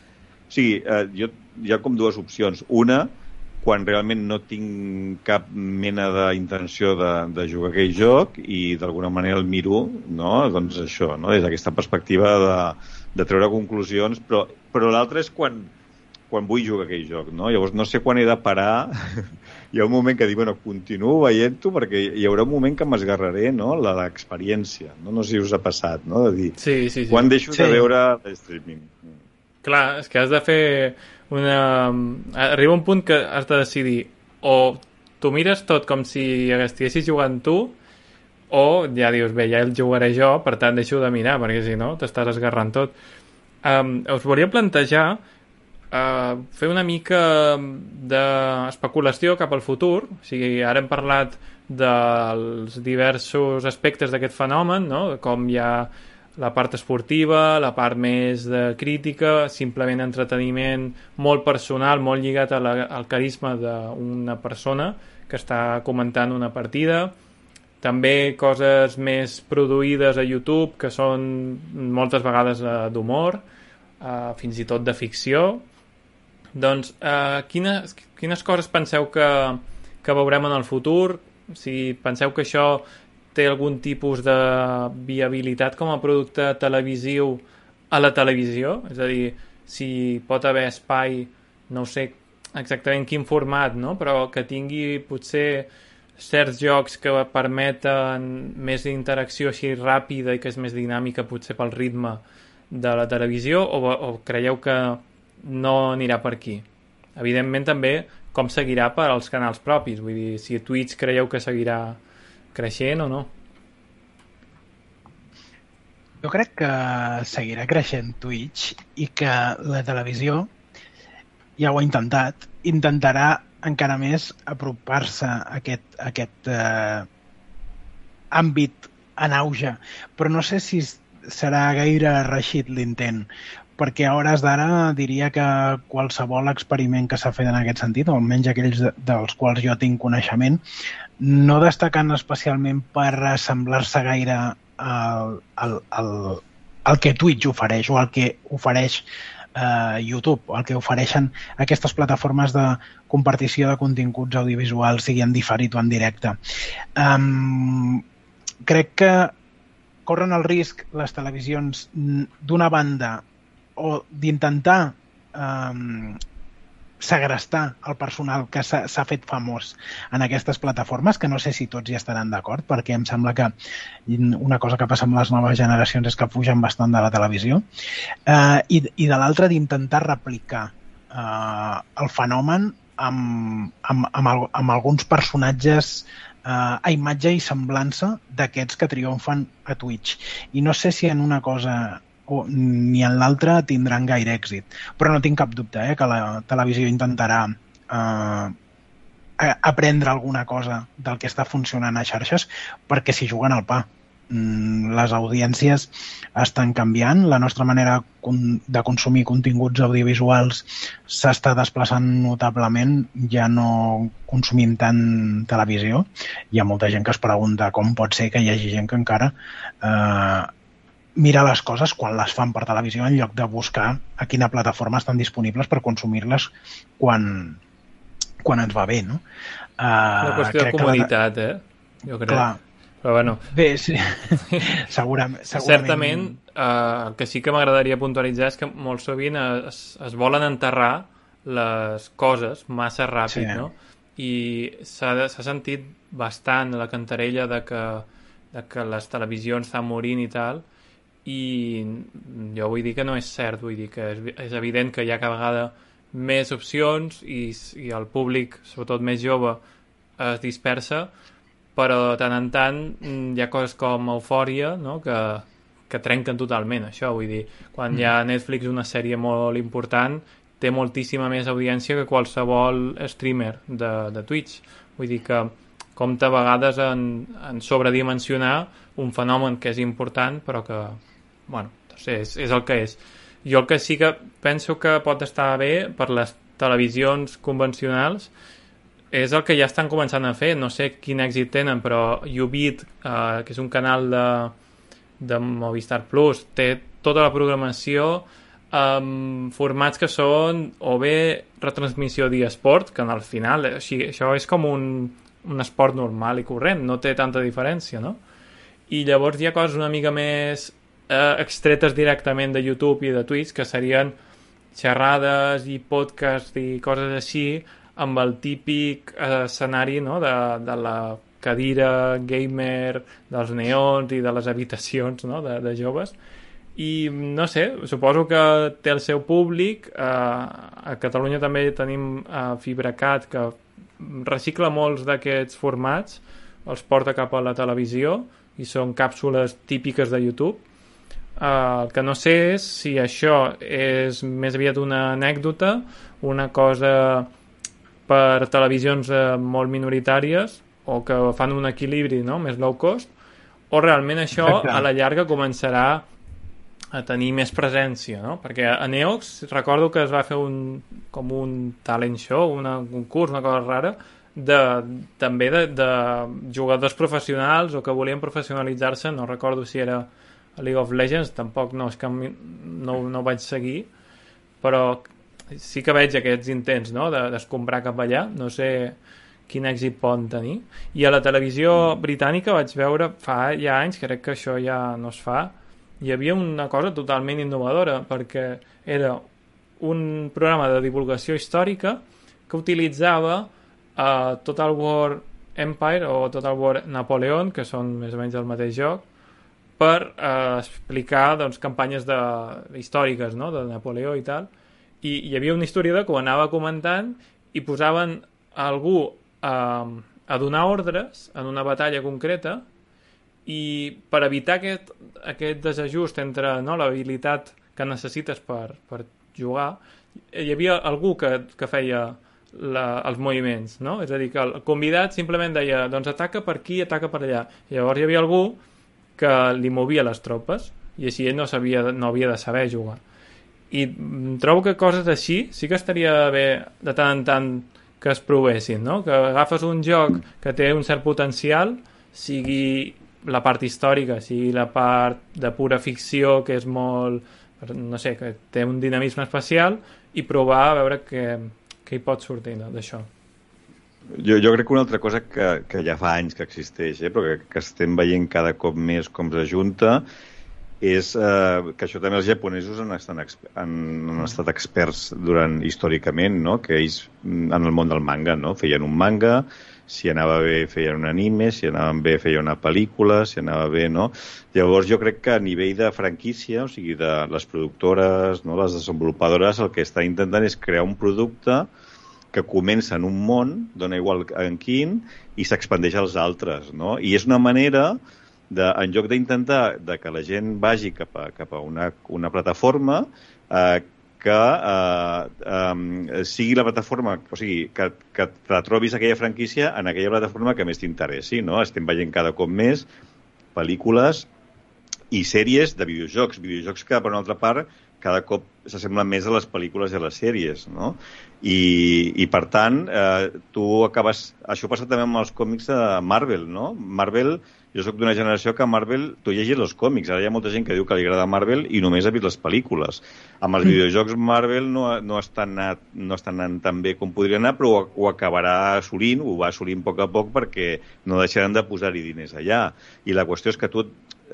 o sigui, eh, jo, hi ha com dues opcions. Una, quan realment no tinc cap mena d'intenció de, de jugar aquell joc i d'alguna manera el miro, no? doncs això, no? des d'aquesta perspectiva de, de treure conclusions, però, però l'altre és quan, quan vull jugar aquell joc, no? Llavors no sé quan he de parar, hi ha un moment que dic, bueno, continuo veient-ho perquè hi haurà un moment que m'esgarraré, no?, l'experiència, no? No sé si us ha passat, no?, de dir, sí, sí, sí. quan deixo sí. de veure l'streaming. Clar, és que has de fer una... Arriba un punt que has de decidir o tu mires tot com si estiguessis jugant tu o ja dius, bé, ja el jugaré jo, per tant deixo de mirar, perquè si no t'estàs esgarrant tot. Um, us volia plantejar uh, fer una mica d'especulació cap al futur, o sigui, ara hem parlat dels diversos aspectes d'aquest fenomen, no? com hi ha la part esportiva, la part més de crítica, simplement entreteniment molt personal, molt lligat a la, al carisma d'una persona que està comentant una partida. També coses més produïdes a YouTube, que són moltes vegades eh, d'humor, eh, fins i tot de ficció. Doncs, eh, quines, quines coses penseu que, que veurem en el futur? Si penseu que això té algun tipus de viabilitat com a producte televisiu a la televisió? És a dir, si pot haver espai, no sé exactament quin format, no? però que tingui potser certs jocs que permeten més interacció així ràpida i que és més dinàmica potser pel ritme de la televisió o, o creieu que no anirà per aquí? Evidentment també com seguirà per als canals propis, vull dir, si Twitch creieu que seguirà creixent o no? Jo crec que seguirà creixent Twitch i que la televisió ja ho ha intentat, intentarà encara més apropar-se a aquest, a aquest eh, àmbit en auge, però no sé si serà gaire reixit l'intent, perquè a hores d'ara diria que qualsevol experiment que s'ha fet en aquest sentit, o almenys aquells dels quals jo tinc coneixement, no destacant especialment per assemblar-se gaire al, al, al, al que Twitch ofereix o al que ofereix eh, YouTube el que ofereixen aquestes plataformes de compartició de continguts audiovisuals, sigui en diferit o en directe. Um, crec que corren el risc les televisions d'una banda o d'intentar um, segrestar el personal que s'ha fet famós en aquestes plataformes, que no sé si tots hi estaran d'acord, perquè em sembla que una cosa que passa amb les noves generacions és que fugen bastant de la televisió, eh, i, i de l'altra d'intentar replicar eh, el fenomen amb, amb, amb, amb alguns personatges uh, a imatge i semblança d'aquests que triomfen a Twitch. I no sé si en una cosa o ni en l'altra tindran gaire èxit. Però no tinc cap dubte eh, que la televisió intentarà eh, aprendre alguna cosa del que està funcionant a xarxes perquè s'hi juguen al pa. Mm, les audiències estan canviant, la nostra manera de consumir continguts audiovisuals s'està desplaçant notablement, ja no consumim tant televisió. Hi ha molta gent que es pregunta com pot ser que hi hagi gent que encara eh, mira les coses quan les fan per televisió en lloc de buscar a quina plataforma estan disponibles per consumir-les quan, quan ens va bé, no? Uh, Una qüestió de comoditat, la... eh? Jo crec. Clar. Però bueno... Bé, sí. segurament, segurament... Certament, uh, el que sí que m'agradaria puntualitzar és que molt sovint es, es volen enterrar les coses massa ràpid, sí. no? I s'ha sentit bastant la cantarella de que, de que les televisions estan morint i tal, i jo vull dir que no és cert, vull dir que és, és evident que hi ha cada vegada més opcions i, i el públic, sobretot més jove, es dispersa, però de tant en tant mm, hi ha coses com Eufòria no? que, que trenquen totalment això, vull dir, quan mm. hi ha mm. Netflix una sèrie molt important té moltíssima més audiència que qualsevol streamer de, de Twitch vull dir que compta a vegades en, en sobredimensionar un fenomen que és important però que, bueno, és, és el que és jo el que sí que penso que pot estar bé per les televisions convencionals és el que ja estan començant a fer. No sé quin èxit tenen, però Ubit, eh, que és un canal de, de Movistar Plus, té tota la programació amb formats que són o bé retransmissió d'eSport, que al final així, això és com un, un esport normal i corrent, no té tanta diferència, no? I llavors hi ha coses una mica més eh, extretes directament de YouTube i de Twitch, que serien xerrades i podcasts i coses així, amb el típic eh, escenari no? de, de la cadira gamer, dels neons i de les habitacions no? de, de joves i no sé, suposo que té el seu públic eh, a Catalunya també tenim eh, FibraCat que recicla molts d'aquests formats els porta cap a la televisió i són càpsules típiques de YouTube Uh, el que no sé és si això és més aviat una anècdota, una cosa per televisions uh, molt minoritàries o que fan un equilibri no? més low cost, o realment això Exacte. a la llarga començarà a tenir més presència, no? Perquè a Neox recordo que es va fer un, com un talent show, una, un concurs, una cosa rara, de, també de, de jugadors professionals o que volien professionalitzar-se, no recordo si era League of Legends tampoc no, és que no, no vaig seguir però sí que veig aquests intents no? d'escombrar de, cap allà no sé quin èxit poden tenir i a la televisió britànica vaig veure fa ja anys, crec que això ja no es fa hi havia una cosa totalment innovadora perquè era un programa de divulgació històrica que utilitzava uh, Total War Empire o Total War Napoleon, que són més o menys el mateix joc, per eh, explicar doncs, campanyes de, històriques no? de Napoleó i tal i hi havia un historiador que ho anava comentant i posaven algú eh, a donar ordres en una batalla concreta i per evitar aquest, aquest desajust entre no, l'habilitat que necessites per, per jugar hi havia algú que, que feia la, els moviments, no? És a dir, que el convidat simplement deia doncs ataca per aquí, ataca per allà. I llavors hi havia algú que li movia les tropes i així ell no, sabia, no havia de saber jugar i trobo que coses així sí que estaria bé de tant en tant que es provessin, no? que agafes un joc que té un cert potencial sigui la part històrica, sigui la part de pura ficció que és molt no sé, que té un dinamisme especial i provar a veure què, què hi pot sortir d'això. Jo, jo crec que una altra cosa que, que ja fa anys que existeix, eh, però que, que estem veient cada cop més com s'ajunta, és eh, que això també els japonesos han, estat, han, han estat experts durant històricament, no? que ells mm, en el món del manga no? feien un manga, si anava bé feien un anime, si anaven bé feien una pel·lícula, si anava bé, no? Llavors jo crec que a nivell de franquícia, o sigui, de les productores, no? les desenvolupadores, el que estan intentant és crear un producte que comença en un món, dona igual en quin, i s'expandeix als altres, no? I és una manera de, en lloc d'intentar de que la gent vagi cap a, cap a una, una plataforma eh, que eh, eh, sigui la plataforma, o sigui, que, que te trobis aquella franquícia en aquella plataforma que més t'interessi, no? Estem veient cada cop més pel·lícules i sèries de videojocs, videojocs que, per una altra part, cada cop s'assemblen més a les pel·lícules i a les sèries, no? I, i per tant, eh, tu acabes... Això passa també amb els còmics de Marvel, no? Marvel, jo sóc d'una generació que Marvel, tu llegis els còmics, ara hi ha molta gent que diu que li agrada Marvel i només ha vist les pel·lícules. Amb els mm. videojocs Marvel no, no, estan anat, no estan anant tan bé com podria anar, però ho, ho acabarà assolint, ho va assolint a poc a poc perquè no deixaran de posar-hi diners allà. I la qüestió és que tu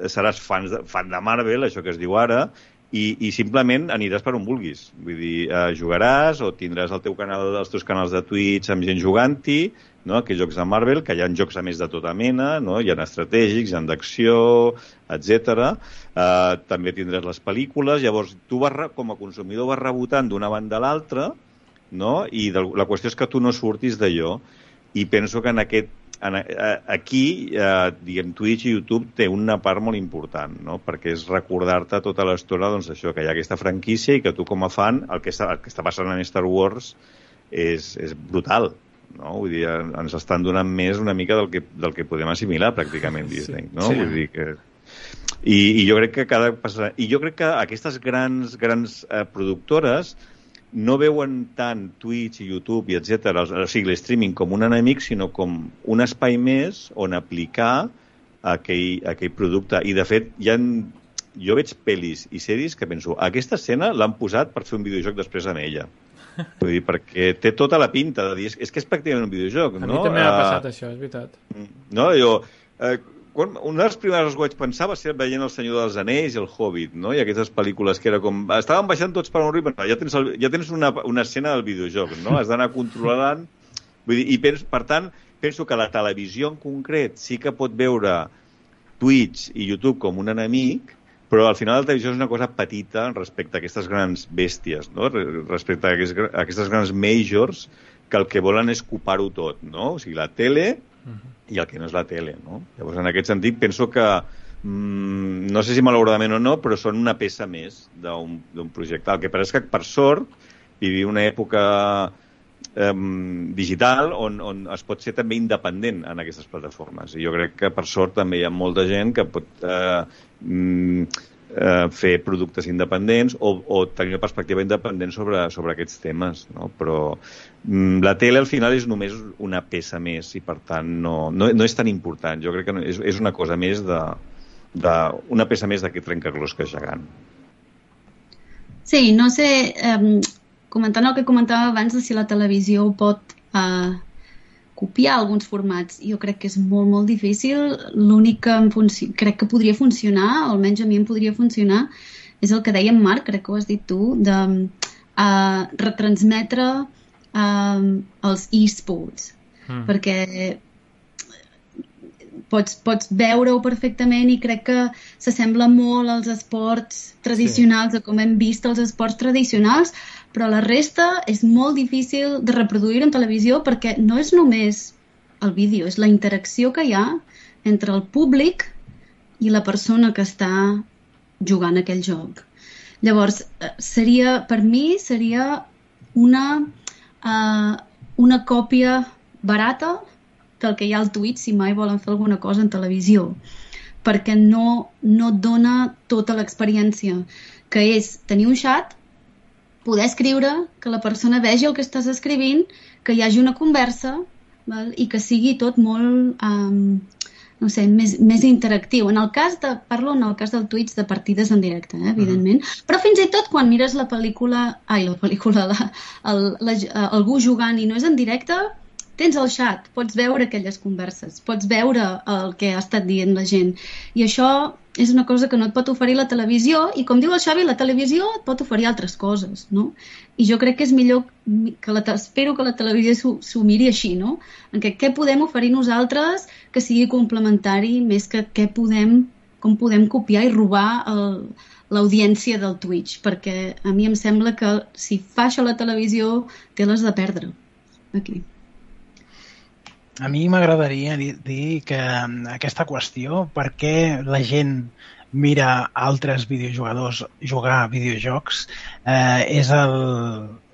seràs fan de, fan de Marvel, això que es diu ara, i, i simplement aniràs per on vulguis. Vull dir, eh, jugaràs o tindràs el teu canal, els teus canals de Twitch amb gent jugant-hi, no? aquells jocs de Marvel, que hi ha jocs a més de tota mena, no? hi ha estratègics, hi ha d'acció, etc. Eh, també tindràs les pel·lícules, llavors tu vas, com a consumidor vas rebotant d'una banda a l'altra, no? i de, la qüestió és que tu no surtis d'allò, i penso que en aquest en, eh, aquí, eh, diguem, Twitch i YouTube té una part molt important, no? perquè és recordar-te tota l'estona doncs, això, que hi ha aquesta franquícia i que tu com a fan, el que està, el que està passant en Star Wars és, és brutal. No? Vull dir, ens estan donant més una mica del que, del que podem assimilar pràcticament Disney. No? Sí. Vull dir que... I, I jo crec que cada... I jo crec que aquestes grans, grans eh, productores no veuen tant Twitch i YouTube i etc, o sigui, l'streaming com un enemic, sinó com un espai més on aplicar aquell, aquell producte. I, de fet, hi ha, jo veig pel·lis i sèries que penso, aquesta escena l'han posat per fer un videojoc després amb ella. Vull dir, perquè té tota la pinta de dir, és, és que és pràcticament un videojoc, no? A mi també m'ha uh, passat això, és veritat. No, jo, uh, quan, una de les primeres que vaig pensar va ser veient El Senyor dels Anells i El Hobbit, no? I aquestes pel·lícules que era com... Estaven baixant tots per un però ja tens, el, ja tens una, una escena del videojoc, no? Has d'anar controlant... Vull dir, i pens, per tant, penso que la televisió en concret sí que pot veure Twitch i YouTube com un enemic, però al final la televisió és una cosa petita respecte a aquestes grans bèsties, no? respecte a aquestes grans majors que el que volen és copar-ho tot, no? O sigui, la tele i el que no és la tele. No? Llavors, en aquest sentit, penso que mm, no sé si malauradament o no, però són una peça més d'un projecte. El que passa és que, per sort, vivim una època eh, digital on, on es pot ser també independent en aquestes plataformes. I jo crec que, per sort, també hi ha molta gent que pot eh, mm, eh, fer productes independents o, o tenir una perspectiva independent sobre, sobre aquests temes, no? però mm, la tele al final és només una peça més i per tant no, no, no és tan important. Jo crec que no, és, és una cosa més de, de una peça més d'aquest trencaclosca gegant. Sí, no sé, eh, comentant el que comentava abans de si la televisió pot eh, copiar alguns formats. Jo crec que és molt, molt difícil. L'únic que em crec que podria funcionar, o almenys a mi em podria funcionar, és el que deia en Marc, crec que ho has dit tu, de uh, retransmetre uh, els e-sports. Mm. Perquè pots, pots veure-ho perfectament i crec que s'assembla molt als esports tradicionals, sí. com hem vist els esports tradicionals, però la resta és molt difícil de reproduir en televisió perquè no és només el vídeo, és la interacció que hi ha entre el públic i la persona que està jugant aquell joc. Llavors, eh, seria, per mi, seria una, uh, una còpia barata del que hi ha al Twitch si mai volen fer alguna cosa en televisió perquè no, no dona tota l'experiència que és tenir un chat poder escriure, que la persona vegi el que estàs escrivint, que hi hagi una conversa val? i que sigui tot molt, um, no sé, més, més interactiu. En el cas de, parlo en el cas del Twitch de partides en directe, eh, evidentment, uh -huh. però fins i tot quan mires la pel·lícula, ai, la pel·lícula, la, el, la, algú jugant i no és en directe, tens el xat, pots veure aquelles converses, pots veure el que ha estat dient la gent. I això és una cosa que no et pot oferir la televisió i, com diu el Xavi, la televisió et pot oferir altres coses, no? I jo crec que és millor, que la, espero que la televisió s'ho miri així, no? En què, què podem oferir nosaltres que sigui complementari més que què podem, com podem copiar i robar l'audiència del Twitch, perquè a mi em sembla que si fa això la televisió té les de perdre. aquí. A mi m'agradaria dir, dir que mm, aquesta qüestió, per què la gent mira altres videojugadors jugar a videojocs, eh, és el,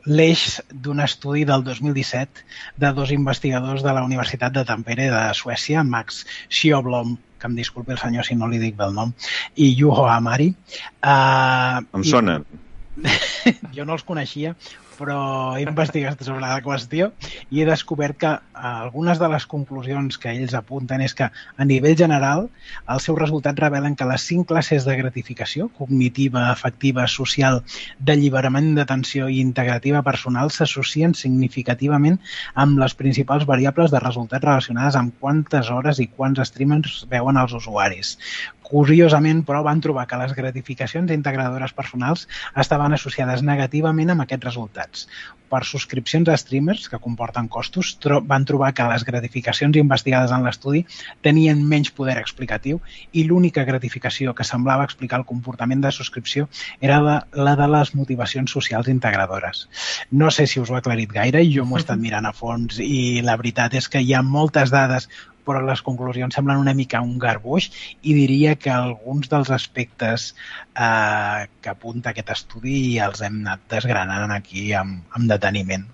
l'eix d'un estudi del 2017 de dos investigadors de la Universitat de Tampere de Suècia, Max Sjöblom, que em disculpi el senyor si no li dic bé el nom, i Juho Amari. Eh, em sonen. jo no els coneixia, però he investigat sobre la qüestió i he descobert que algunes de les conclusions que ells apunten és que a nivell general els seus resultats revelen que les cinc classes de gratificació cognitiva, afectiva, social, d'alliberament d'atenció i integrativa personal s'associen significativament amb les principals variables de resultats relacionades amb quantes hores i quants streamers veuen els usuaris. Curiosament, però, van trobar que les gratificacions integradores personals estaven associades negativament amb aquests resultats. Per subscripcions a streamers, que comporten costos, tro van trobar que les gratificacions investigades en l'estudi tenien menys poder explicatiu i l'única gratificació que semblava explicar el comportament de subscripció era la, la de les motivacions socials integradores. No sé si us ho ha aclarit gaire, jo m'ho he estat mirant a fons i la veritat és que hi ha moltes dades però les conclusions semblen una mica un garbuix i diria que alguns dels aspectes eh, que apunta aquest estudi els hem anat desgranant aquí amb, amb deteniment.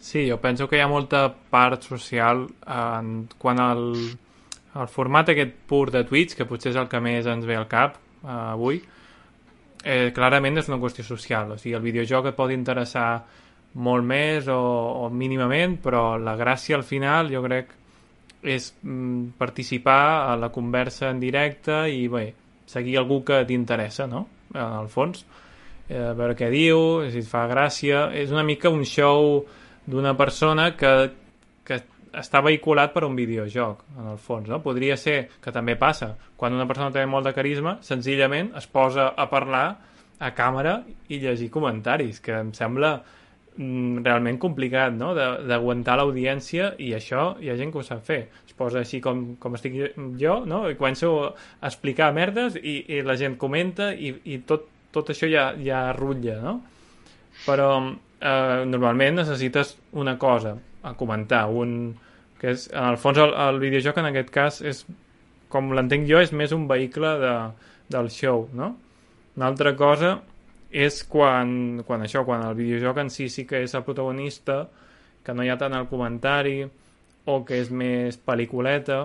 Sí, jo penso que hi ha molta part social en, quan el, el format aquest pur de Twitch, que potser és el que més ens ve al cap eh, avui, eh, clarament és una qüestió social. O sigui, el videojoc et pot interessar molt més o, o mínimament, però la gràcia al final jo crec és mm, participar a la conversa en directe i bé, seguir algú que t'interessa, no? En el fons. Eh, a veure què diu, si et fa gràcia... És una mica un show d'una persona que, que està vehiculat per un videojoc, en el fons, no? Podria ser, que també passa, quan una persona té molt de carisma, senzillament es posa a parlar a càmera i llegir comentaris, que em sembla realment complicat, no?, d'aguantar l'audiència i això hi ha gent que ho sap fer. Es posa així com, com estic jo, no?, i començo a explicar merdes i, i la gent comenta i, i tot, tot això ja, ja rutlla, no? Però eh, normalment necessites una cosa a comentar, un que és, en el fons el, el videojoc en aquest cas és, com l'entenc jo, és més un vehicle de, del show, no? Una altra cosa és quan, quan això, quan el videojoc en si sí que és el protagonista, que no hi ha tant el comentari, o que és més pel·lículeta.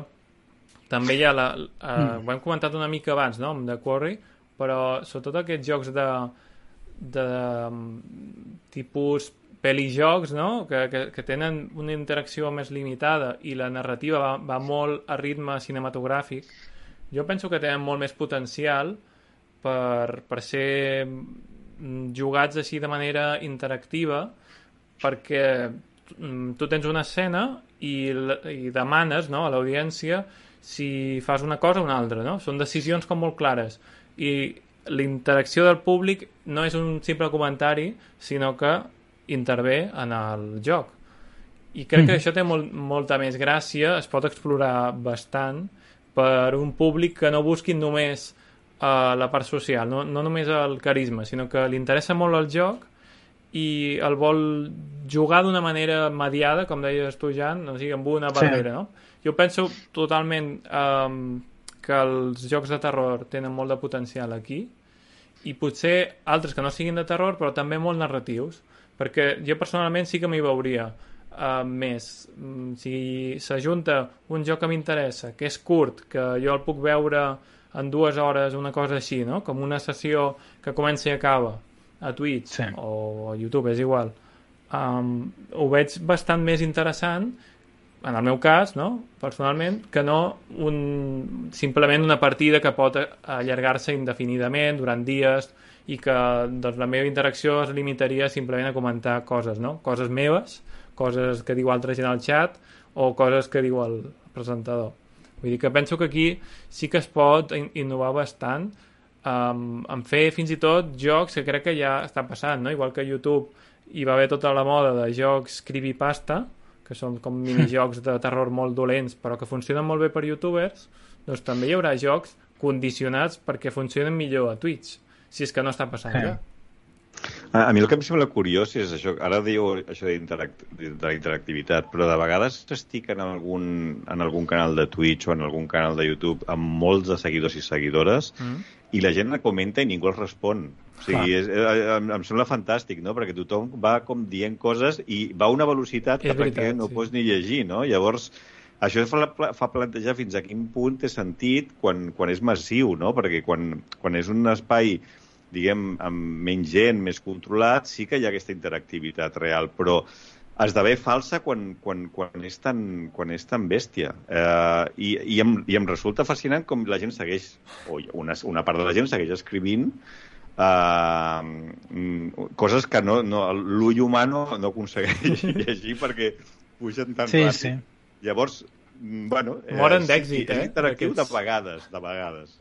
També hi ha la... Eh, mm. Ho hem comentat una mica abans, no?, amb The Quarry, però sobretot aquests jocs de, de tipus pel·lijocs, no?, que, que, que tenen una interacció més limitada i la narrativa va, va molt a ritme cinematogràfic, jo penso que tenen molt més potencial per, per ser jugats així de manera interactiva perquè mm, tu tens una escena i, i demanes no, a l'audiència si fas una cosa o una altra, no? Són decisions com molt clares i l'interacció del públic no és un simple comentari, sinó que intervé en el joc. I crec mm. que això té molt, molta més gràcia, es pot explorar bastant per un públic que no busquin només a la part social, no, no només el carisma, sinó que li interessa molt el joc i el vol jugar d'una manera mediada, com deies tu, Jan, o sigui, amb una barrera, sí. no? Jo penso totalment um, que els jocs de terror tenen molt de potencial aquí i potser altres que no siguin de terror, però també molt narratius, perquè jo personalment sí que m'hi veuria uh, més. Mm, si s'ajunta un joc que m'interessa, que és curt, que jo el puc veure en dues hores, una cosa així, no? Com una sessió que comença i acaba a Twitch sí. o a YouTube, és igual. Um, ho veig bastant més interessant en el meu cas, no? personalment, que no un, simplement una partida que pot allargar-se indefinidament durant dies i que doncs, la meva interacció es limitaria simplement a comentar coses, no? coses meves, coses que diu altra gent al chat o coses que diu el presentador. Vull dir que penso que aquí sí que es pot innovar bastant um, en fer fins i tot jocs que crec que ja està passant, no? Igual que a YouTube hi va haver tota la moda de jocs creepypasta, que són com minijocs de terror molt dolents, però que funcionen molt bé per youtubers, doncs també hi haurà jocs condicionats perquè funcionen millor a Twitch, si és que no està passant sí. ja. A, a mi el que em sembla curiós és això, ara diu això d'interact- de la interactivitat, però de vegades estic en algun, en algun canal de Twitch o en algun canal de YouTube amb molts de seguidors i seguidores Mm. i la gent la comenta i ningú els respon. O sigui, és, eh, em, em sembla fantàstic, no? Perquè tothom va com dient coses i va a una velocitat És que veritat, no sí. pots ni llegir, no? Llavors, això fa, fa plantejar fins a quin punt té sentit quan, quan és massiu, no? Perquè quan, quan és un espai diguem, amb menys gent, més controlat, sí que hi ha aquesta interactivitat real, però esdevé falsa quan, quan, quan, és, tan, quan és tan bèstia. Eh, i, i, em, I em resulta fascinant com la gent segueix, o una, una part de la gent segueix escrivint eh, mm, coses que no, no, l'ull humà no, no aconsegueix llegir perquè pugen tan Sí, ràpid. sí. Llavors, bueno... Moren sí, d'èxit, és eh, interactiu aquests. de vegades, de vegades.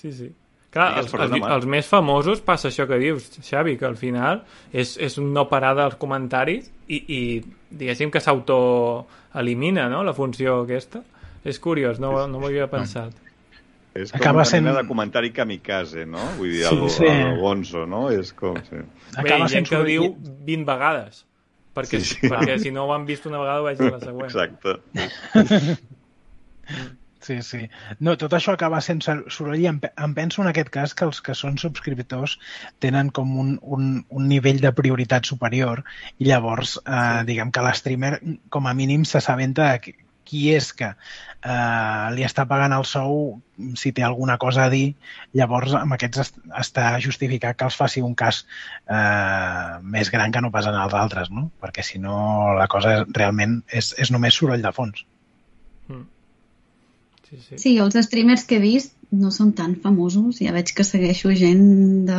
Sí, sí. Clar, Digues, els, els, els més famosos passa això que dius, Xavi, que al final és, és un no parar dels comentaris i, i diguéssim que s'autoelimina, no?, la funció aquesta. És curiós, no, no m'ho havia pensat. És com Acaba una sent- mena de comentari kamikaze, no? Vull dir, Sí, el, sí. el Gonzo, no? És com... Sí. Bé, Acaba sent que ho diu soroll- 20 vegades. Perquè, Sí, sí. perquè si no ho han vist una vegada ho vegi la següent. Exacte. Sí, sí. No, tot això acaba sent sor- soroll i em, em penso en aquest cas que els que són subscriptors tenen com un, un, un nivell de prioritat superior i llavors, eh, Sí. diguem que l'streamer com a mínim s'assabenta de qui- és que eh, li està pagant el sou, si té alguna cosa a dir, llavors amb aquests est està justificat que els faci un cas eh, més gran que no pas en els altres, no? Perquè si no la cosa realment és, és només soroll de fons. Sí, sí. Els streamers que he vist no són tan famosos. Ja veig que segueixo gent de...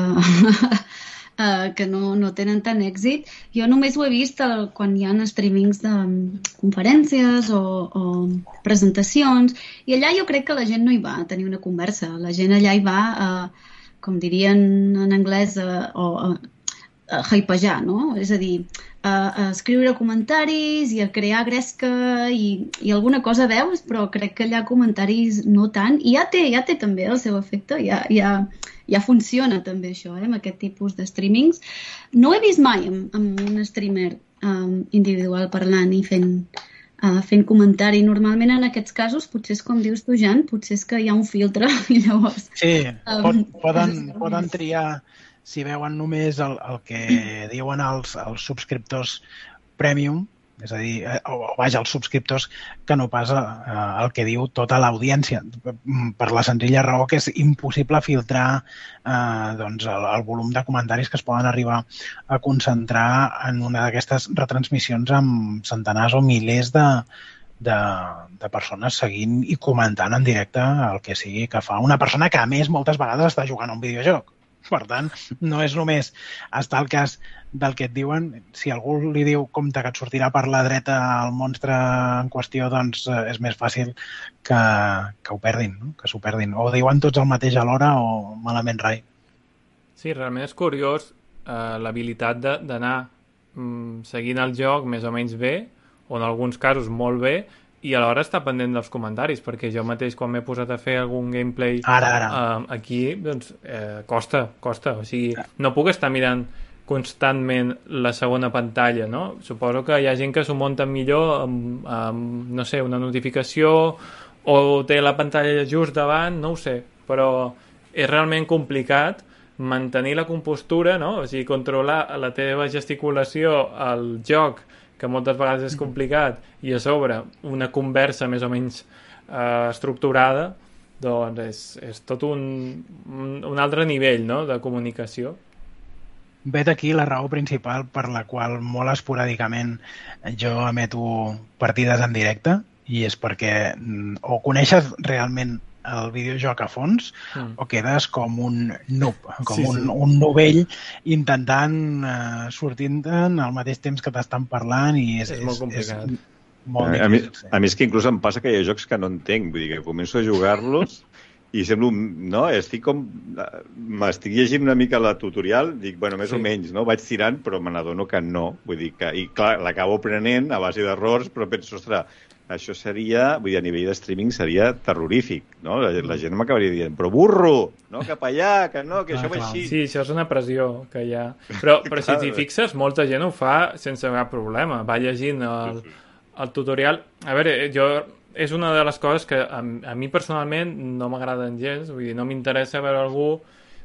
eh, que no, no tenen tant èxit. Jo només ho he vist el, quan hi ha streamings de mm, conferències o, o presentacions i allà jo crec que la gent no hi va a tenir una conversa. La gent allà hi va a, com dirien en anglès, a, o a, a hypejar, no? És a dir, a, a escriure comentaris i a crear gresca i, i alguna cosa veus, però crec que allà comentaris no tant. I ja té, ja té també el seu efecte, ja, ja, ja funciona també això, eh, amb aquest tipus de streamings. No he vist mai amb, amb un streamer um, individual parlant i fent, uh, fent comentari. Normalment en aquests casos, potser és com dius tu, Jan, potser és que hi ha un filtre i llavors... Sí, Um, pot, poden, poden triar si veuen només el, el que diuen els, els subscriptors premium, és a dir, eh, o, o vaja, els subscriptors que no pas eh, el que diu tota l'audiència, per la senzilla raó que és impossible filtrar eh, doncs el, el volum de comentaris que es poden arribar a concentrar en una d'aquestes retransmissions amb centenars o milers de, de, de persones seguint i comentant en directe el que sigui que fa una persona que, a més, moltes vegades està jugant a un videojoc. Per tant, no és només estar al cas del que et diuen. Si algú li diu compte que et sortirà per la dreta el monstre en qüestió, doncs eh, és més fàcil que, que ho perdin, no? que s'ho perdin. O diuen tots el mateix alhora o malament rai. Sí, realment és curiós eh, l'habilitat d'anar mm, seguint el joc més o menys bé, o en alguns casos molt bé, i alhora estar pendent dels comentaris, perquè jo mateix quan m'he posat a fer algun gameplay Ara, ara. eh, aquí, doncs eh, costa, costa. O sigui, no puc estar mirant constantment la segona pantalla, no? Suposo que hi ha gent que s'ho munta millor amb, amb, no sé, una notificació o té la pantalla just davant, no ho sé, però és realment complicat mantenir la compostura, no? O sigui, controlar la teva gesticulació al joc, que moltes vegades és complicat, i a sobre una conversa més o menys eh, estructurada, doncs és, és tot un, un, altre nivell no? de comunicació. Vet aquí la raó principal per la qual molt esporàdicament jo emeto partides en directe i és perquè mm, o coneixes realment el videojoc a fons Mm. o quedes com un noob, com Sí, un, sí. un novell intentant eh, sortint-te'n al mateix temps que t'estan parlant i és, És molt complicat. molt a, mi, a mi és que inclús em passa que hi ha jocs que no entenc, vull dir que començo a jugar-los i semblo, no, estic com m'estic llegint una mica la tutorial, dic, bueno, més Sí. o menys, no? Vaig tirant, però me n'adono que no. Vull dir que, i clar, l'acabo prenent a base d'errors, però penso, ostres, això seria, vull dir, a nivell de streaming seria terrorífic, no? La, la gent m'acabaria dient, però burro, no, cap allà, que no, que Clar, això va clar. així. Sí, això és una pressió que hi ha. Però, però si t'hi fixes, molta gent ho fa sense cap problema. Va llegint el, el tutorial. A veure, jo és una de les coses que a, a mi personalment no m'agraden gens, vull dir, no m'interessa veure algú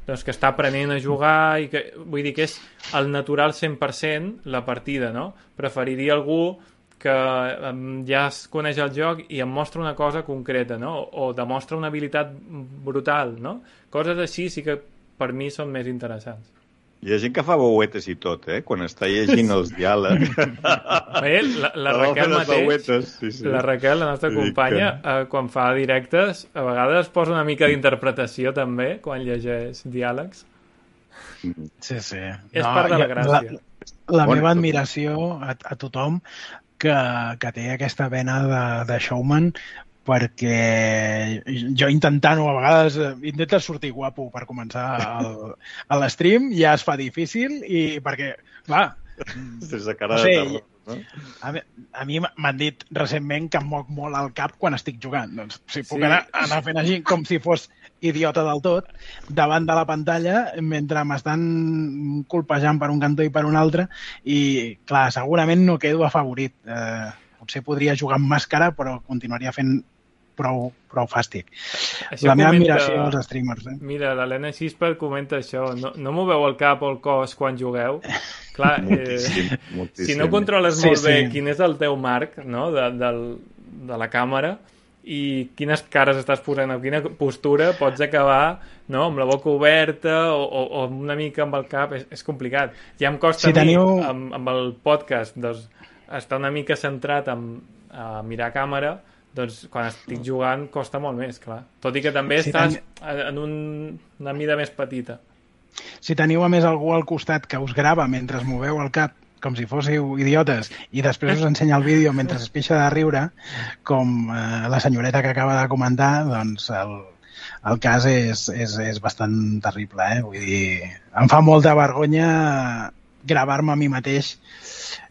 doncs, que està aprenent a jugar i que, vull dir que és el natural 100% la partida, no? Preferiria algú que em, ja es coneix el joc i em mostra una cosa concreta, no? O demostra una habilitat brutal, no? Coses així sí que per mi són més interessants. Hi ha gent que fa bouetes i tot, eh? Quan està llegint els diàlegs. Bé, la, la Raquel mateix, bouetes, sí, sí. la Raquel, la nostra companya, que- eh, quan fa directes, a vegades posa una mica d'interpretació també, quan llegeix diàlegs. Sí, sí. És part de la gràcia. La, la Bueno, meva admiració a, a tothom que, que té aquesta vena de, de showman perquè jo intentant-ho a vegades eh, intentes sortir guapo per començar l'stream ja es fa difícil i perquè, clar, Sense cara No de sé, terror, no? a mi, a mi m'han dit recentment que em moc molt el cap quan estic jugant. Doncs si puc Sí. anar, anar fent així com si fos idiota del tot davant de la pantalla mentre m'estan colpejant per un cantó i per un altre i, clar, segurament no quedo afavorit. Eh, potser podria jugar amb màscara, però continuaria fent prou, prou fàstic. Això la meva comenta- admiració als streamers. Eh? Mira, l'Helena Xispa comenta això. No, no moveu el cap o el cos quan jugueu? Clar, eh, Moltíssim, moltíssim. si no controles Sí, molt bé sí. quin és el teu marc no, de, del, de la càmera i quines cares estàs posant o quina postura pots acabar no, amb la boca oberta o, o, o una mica amb el cap, és, és complicat. Ja em costa Si a mi, teniu- amb, amb el podcast, doncs, estar una mica centrat en, a mirar càmera, doncs quan estic jugant costa molt més, clar. Tot i que també Si estàs en un, una mida més petita. Si teniu a més algú al costat que us grava mentre moveu el cap com si fóssiu idiotes i després us ensenya el vídeo mentre es pixa de riure, com eh, la senyoreta que acaba de comentar, doncs el, el cas és, és, és bastant terrible, eh? Vull dir, em fa molta vergonya gravar-me a mi mateix.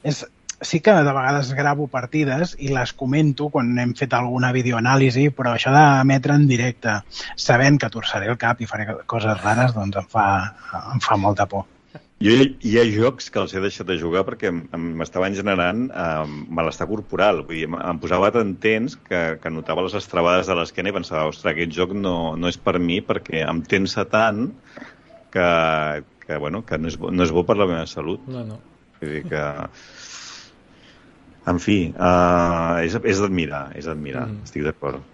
És, sí que de vegades gravo partides i les comento quan hem fet alguna videoanàlisi, però això d'emetre en directe, sabent que torçaré el cap i faré coses rares, doncs em fa, em fa molta por. Jo, hi ha jocs que els he deixat de jugar perquè m'estaven generant eh, malestar corporal. Vull dir, em, em posava tan tens que, que notava les estrabades de l'esquena i pensava, ostres, aquest joc no, no és per mi perquè em tensa tant que, que, bueno, que no, és bo, no és bo per la meva salut. No, no. Vull dir que... En fi, uh, és, és d'admirar, és d'admirar, mm. estic d'acord.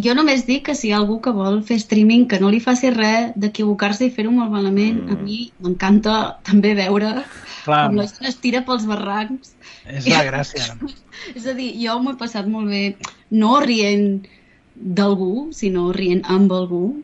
Jo només dic que si hi ha algú que vol fer streaming que no li faci res d'equivocar-se i fer-ho molt malament, Mm. a mi m'encanta també veure Clar, com la gent es tira pels barrancs. és la gràcia. És a dir, jo m'ho he passat molt bé no rient d'algú, sinó rient amb algú.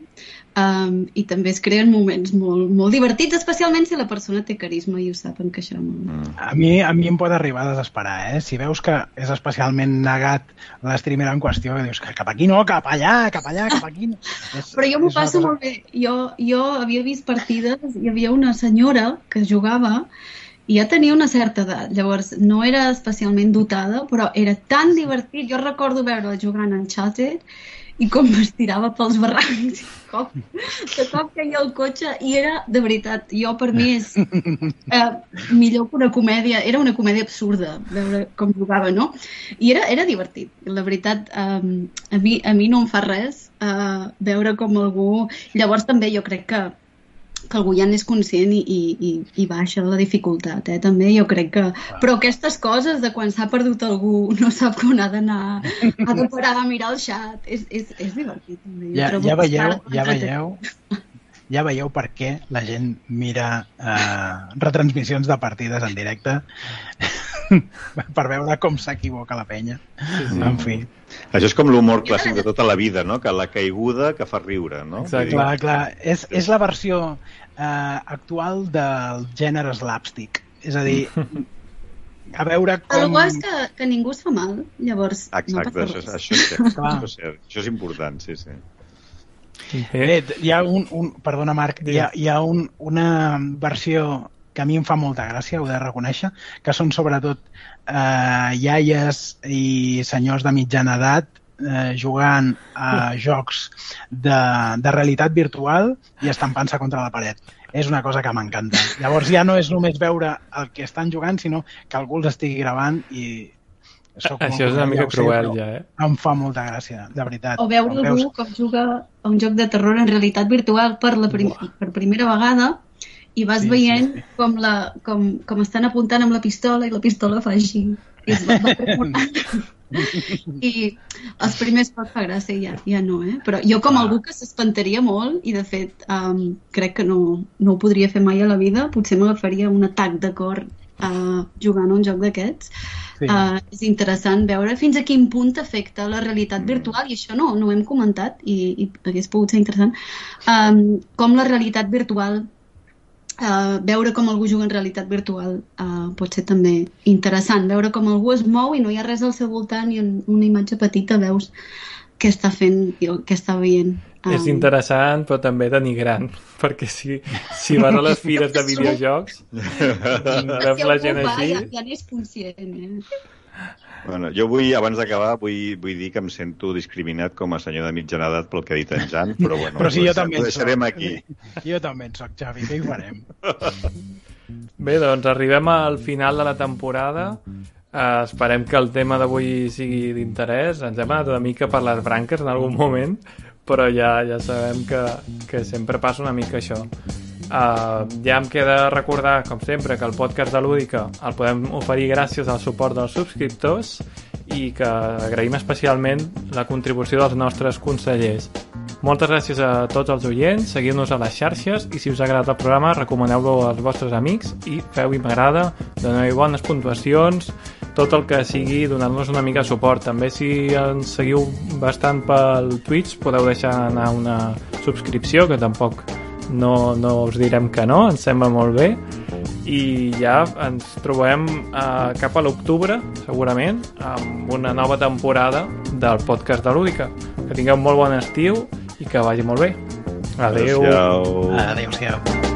Um, I també es creen moments molt, molt divertits, especialment si la persona té carisma i ho sap encaixar molt. Mm. A mi, a mi em pot arribar a desesperar, eh? Si veus que és especialment negat l'streamer en qüestió, que dius que cap aquí no, cap allà, cap allà, cap aquí... No. És, Però jo m'ho passo cosa- molt bé. Jo, jo havia vist partides, hi havia una senyora que jugava i ja tenia una certa edat. Llavors, no era especialment dotada, però era tan divertit. Jo recordo veure jugant en Uncharted i com es tirava pels barrancs. Cop, de cop caia el cotxe i era, de veritat, jo per mi és eh, millor que una comèdia, era una comèdia absurda veure com jugava, no? I era, era divertit, la veritat, um, a, mi, a mi no em fa res uh, veure com algú... Llavors també jo crec que que algú ja n'és conscient i, i, i, i baixa la dificultat, eh? també jo crec que... Però aquestes coses de quan s'ha perdut algú, no sap on ha d'anar, ha de parar a mirar el xat, és, és, és divertit. També. Ja, ja veieu, ja veieu, ja veieu per què la gent mira eh, retransmissions de partides en directe per veure com s'equivoca la penya. sí. En fi, Això és com l'humor clàssic de tota la vida, no? Que la caiguda que fa riure, no? Exacte. Clar, clar, és, és la versió eh, actual del gènere slapstick. És a dir, a veure El com... bo és que, que ningú es fa mal, llavors Exacte, no això, passa res. això, és cert, Clar. això és cert. Això és important, sí, sí. Eh, Bé, hi ha un, un perdona Marc, hi ha, hi ha un, una versió que a mi em fa molta gràcia, ho he de reconèixer, que són sobretot eh, iaies i senyors de mitjana edat eh, jugant a jocs de, de realitat virtual i estampant-se contra la paret. És una cosa que m'encanta. Llavors ja no és només veure el que estan jugant, sinó que algú els estigui gravant i soc Això és una mica ja sé, cruel, però ja, eh? Em fa molta gràcia, de veritat. O veure algú com juga a un joc de terror en realitat virtual per, la prim per primera vegada i vas Sí, sí, veient sí. Com, la, com, com estan apuntant amb la pistola i la pistola fa així. I es va, va. I els primers pot fa gràcia ja, ja no, eh? Però jo com Ah. algú que s'espantaria molt i de fet um, crec que no, no ho podria fer mai a la vida, potser m'agafaria un atac de cor uh, jugant a un joc d'aquests. Sí. Uh, és interessant veure fins a quin punt afecta la realitat virtual i això no, no ho hem comentat i, i hagués pogut ser interessant um, com la realitat virtual uh, veure com algú juga en realitat virtual uh, pot ser també interessant. Veure com algú es mou i no hi ha res al seu voltant i en una imatge petita veus què està fent i què està veient. És Um, interessant, però també denigrant, perquè si, si vas a les fires de videojocs, veus si la gent va, així... ja, ja n'és conscient eh? Bueno, jo vull, abans d'acabar, vull, vull dir que em sento discriminat com a senyor de mitjana edat pel que ha dit en Jan, però bueno, Però si ho jo també ho deixarem soc. aquí. Jo també en soc, Xavi, què hi farem? Bé, doncs arribem al final de la temporada. Uh, esperem que el tema d'avui sigui d'interès. Ens hem anat una mica per les branques en algun moment, però ja ja sabem que, que sempre passa una mica això. Uh, ja em queda recordar, com sempre, que el podcast de Lúdica el podem oferir gràcies al suport dels subscriptors i que agraïm especialment la contribució dels nostres consellers. Moltes gràcies a tots els oients, seguiu-nos a les xarxes i si us ha agradat el programa recomaneu-lo als vostres amics i feu-hi m'agrada, doneu-hi bones puntuacions, tot el que sigui donant-nos una mica de suport. També si ens seguiu bastant pel Twitch podeu deixar anar una subscripció que tampoc no, no us direm que no, ens sembla molt bé i ja ens trobem eh, cap a l'octubre, segurament, amb una nova temporada del podcast de Lúdica. Que tingueu un molt bon estiu i que vagi molt bé. Adeu. Adéu-siau. Adéu-siau.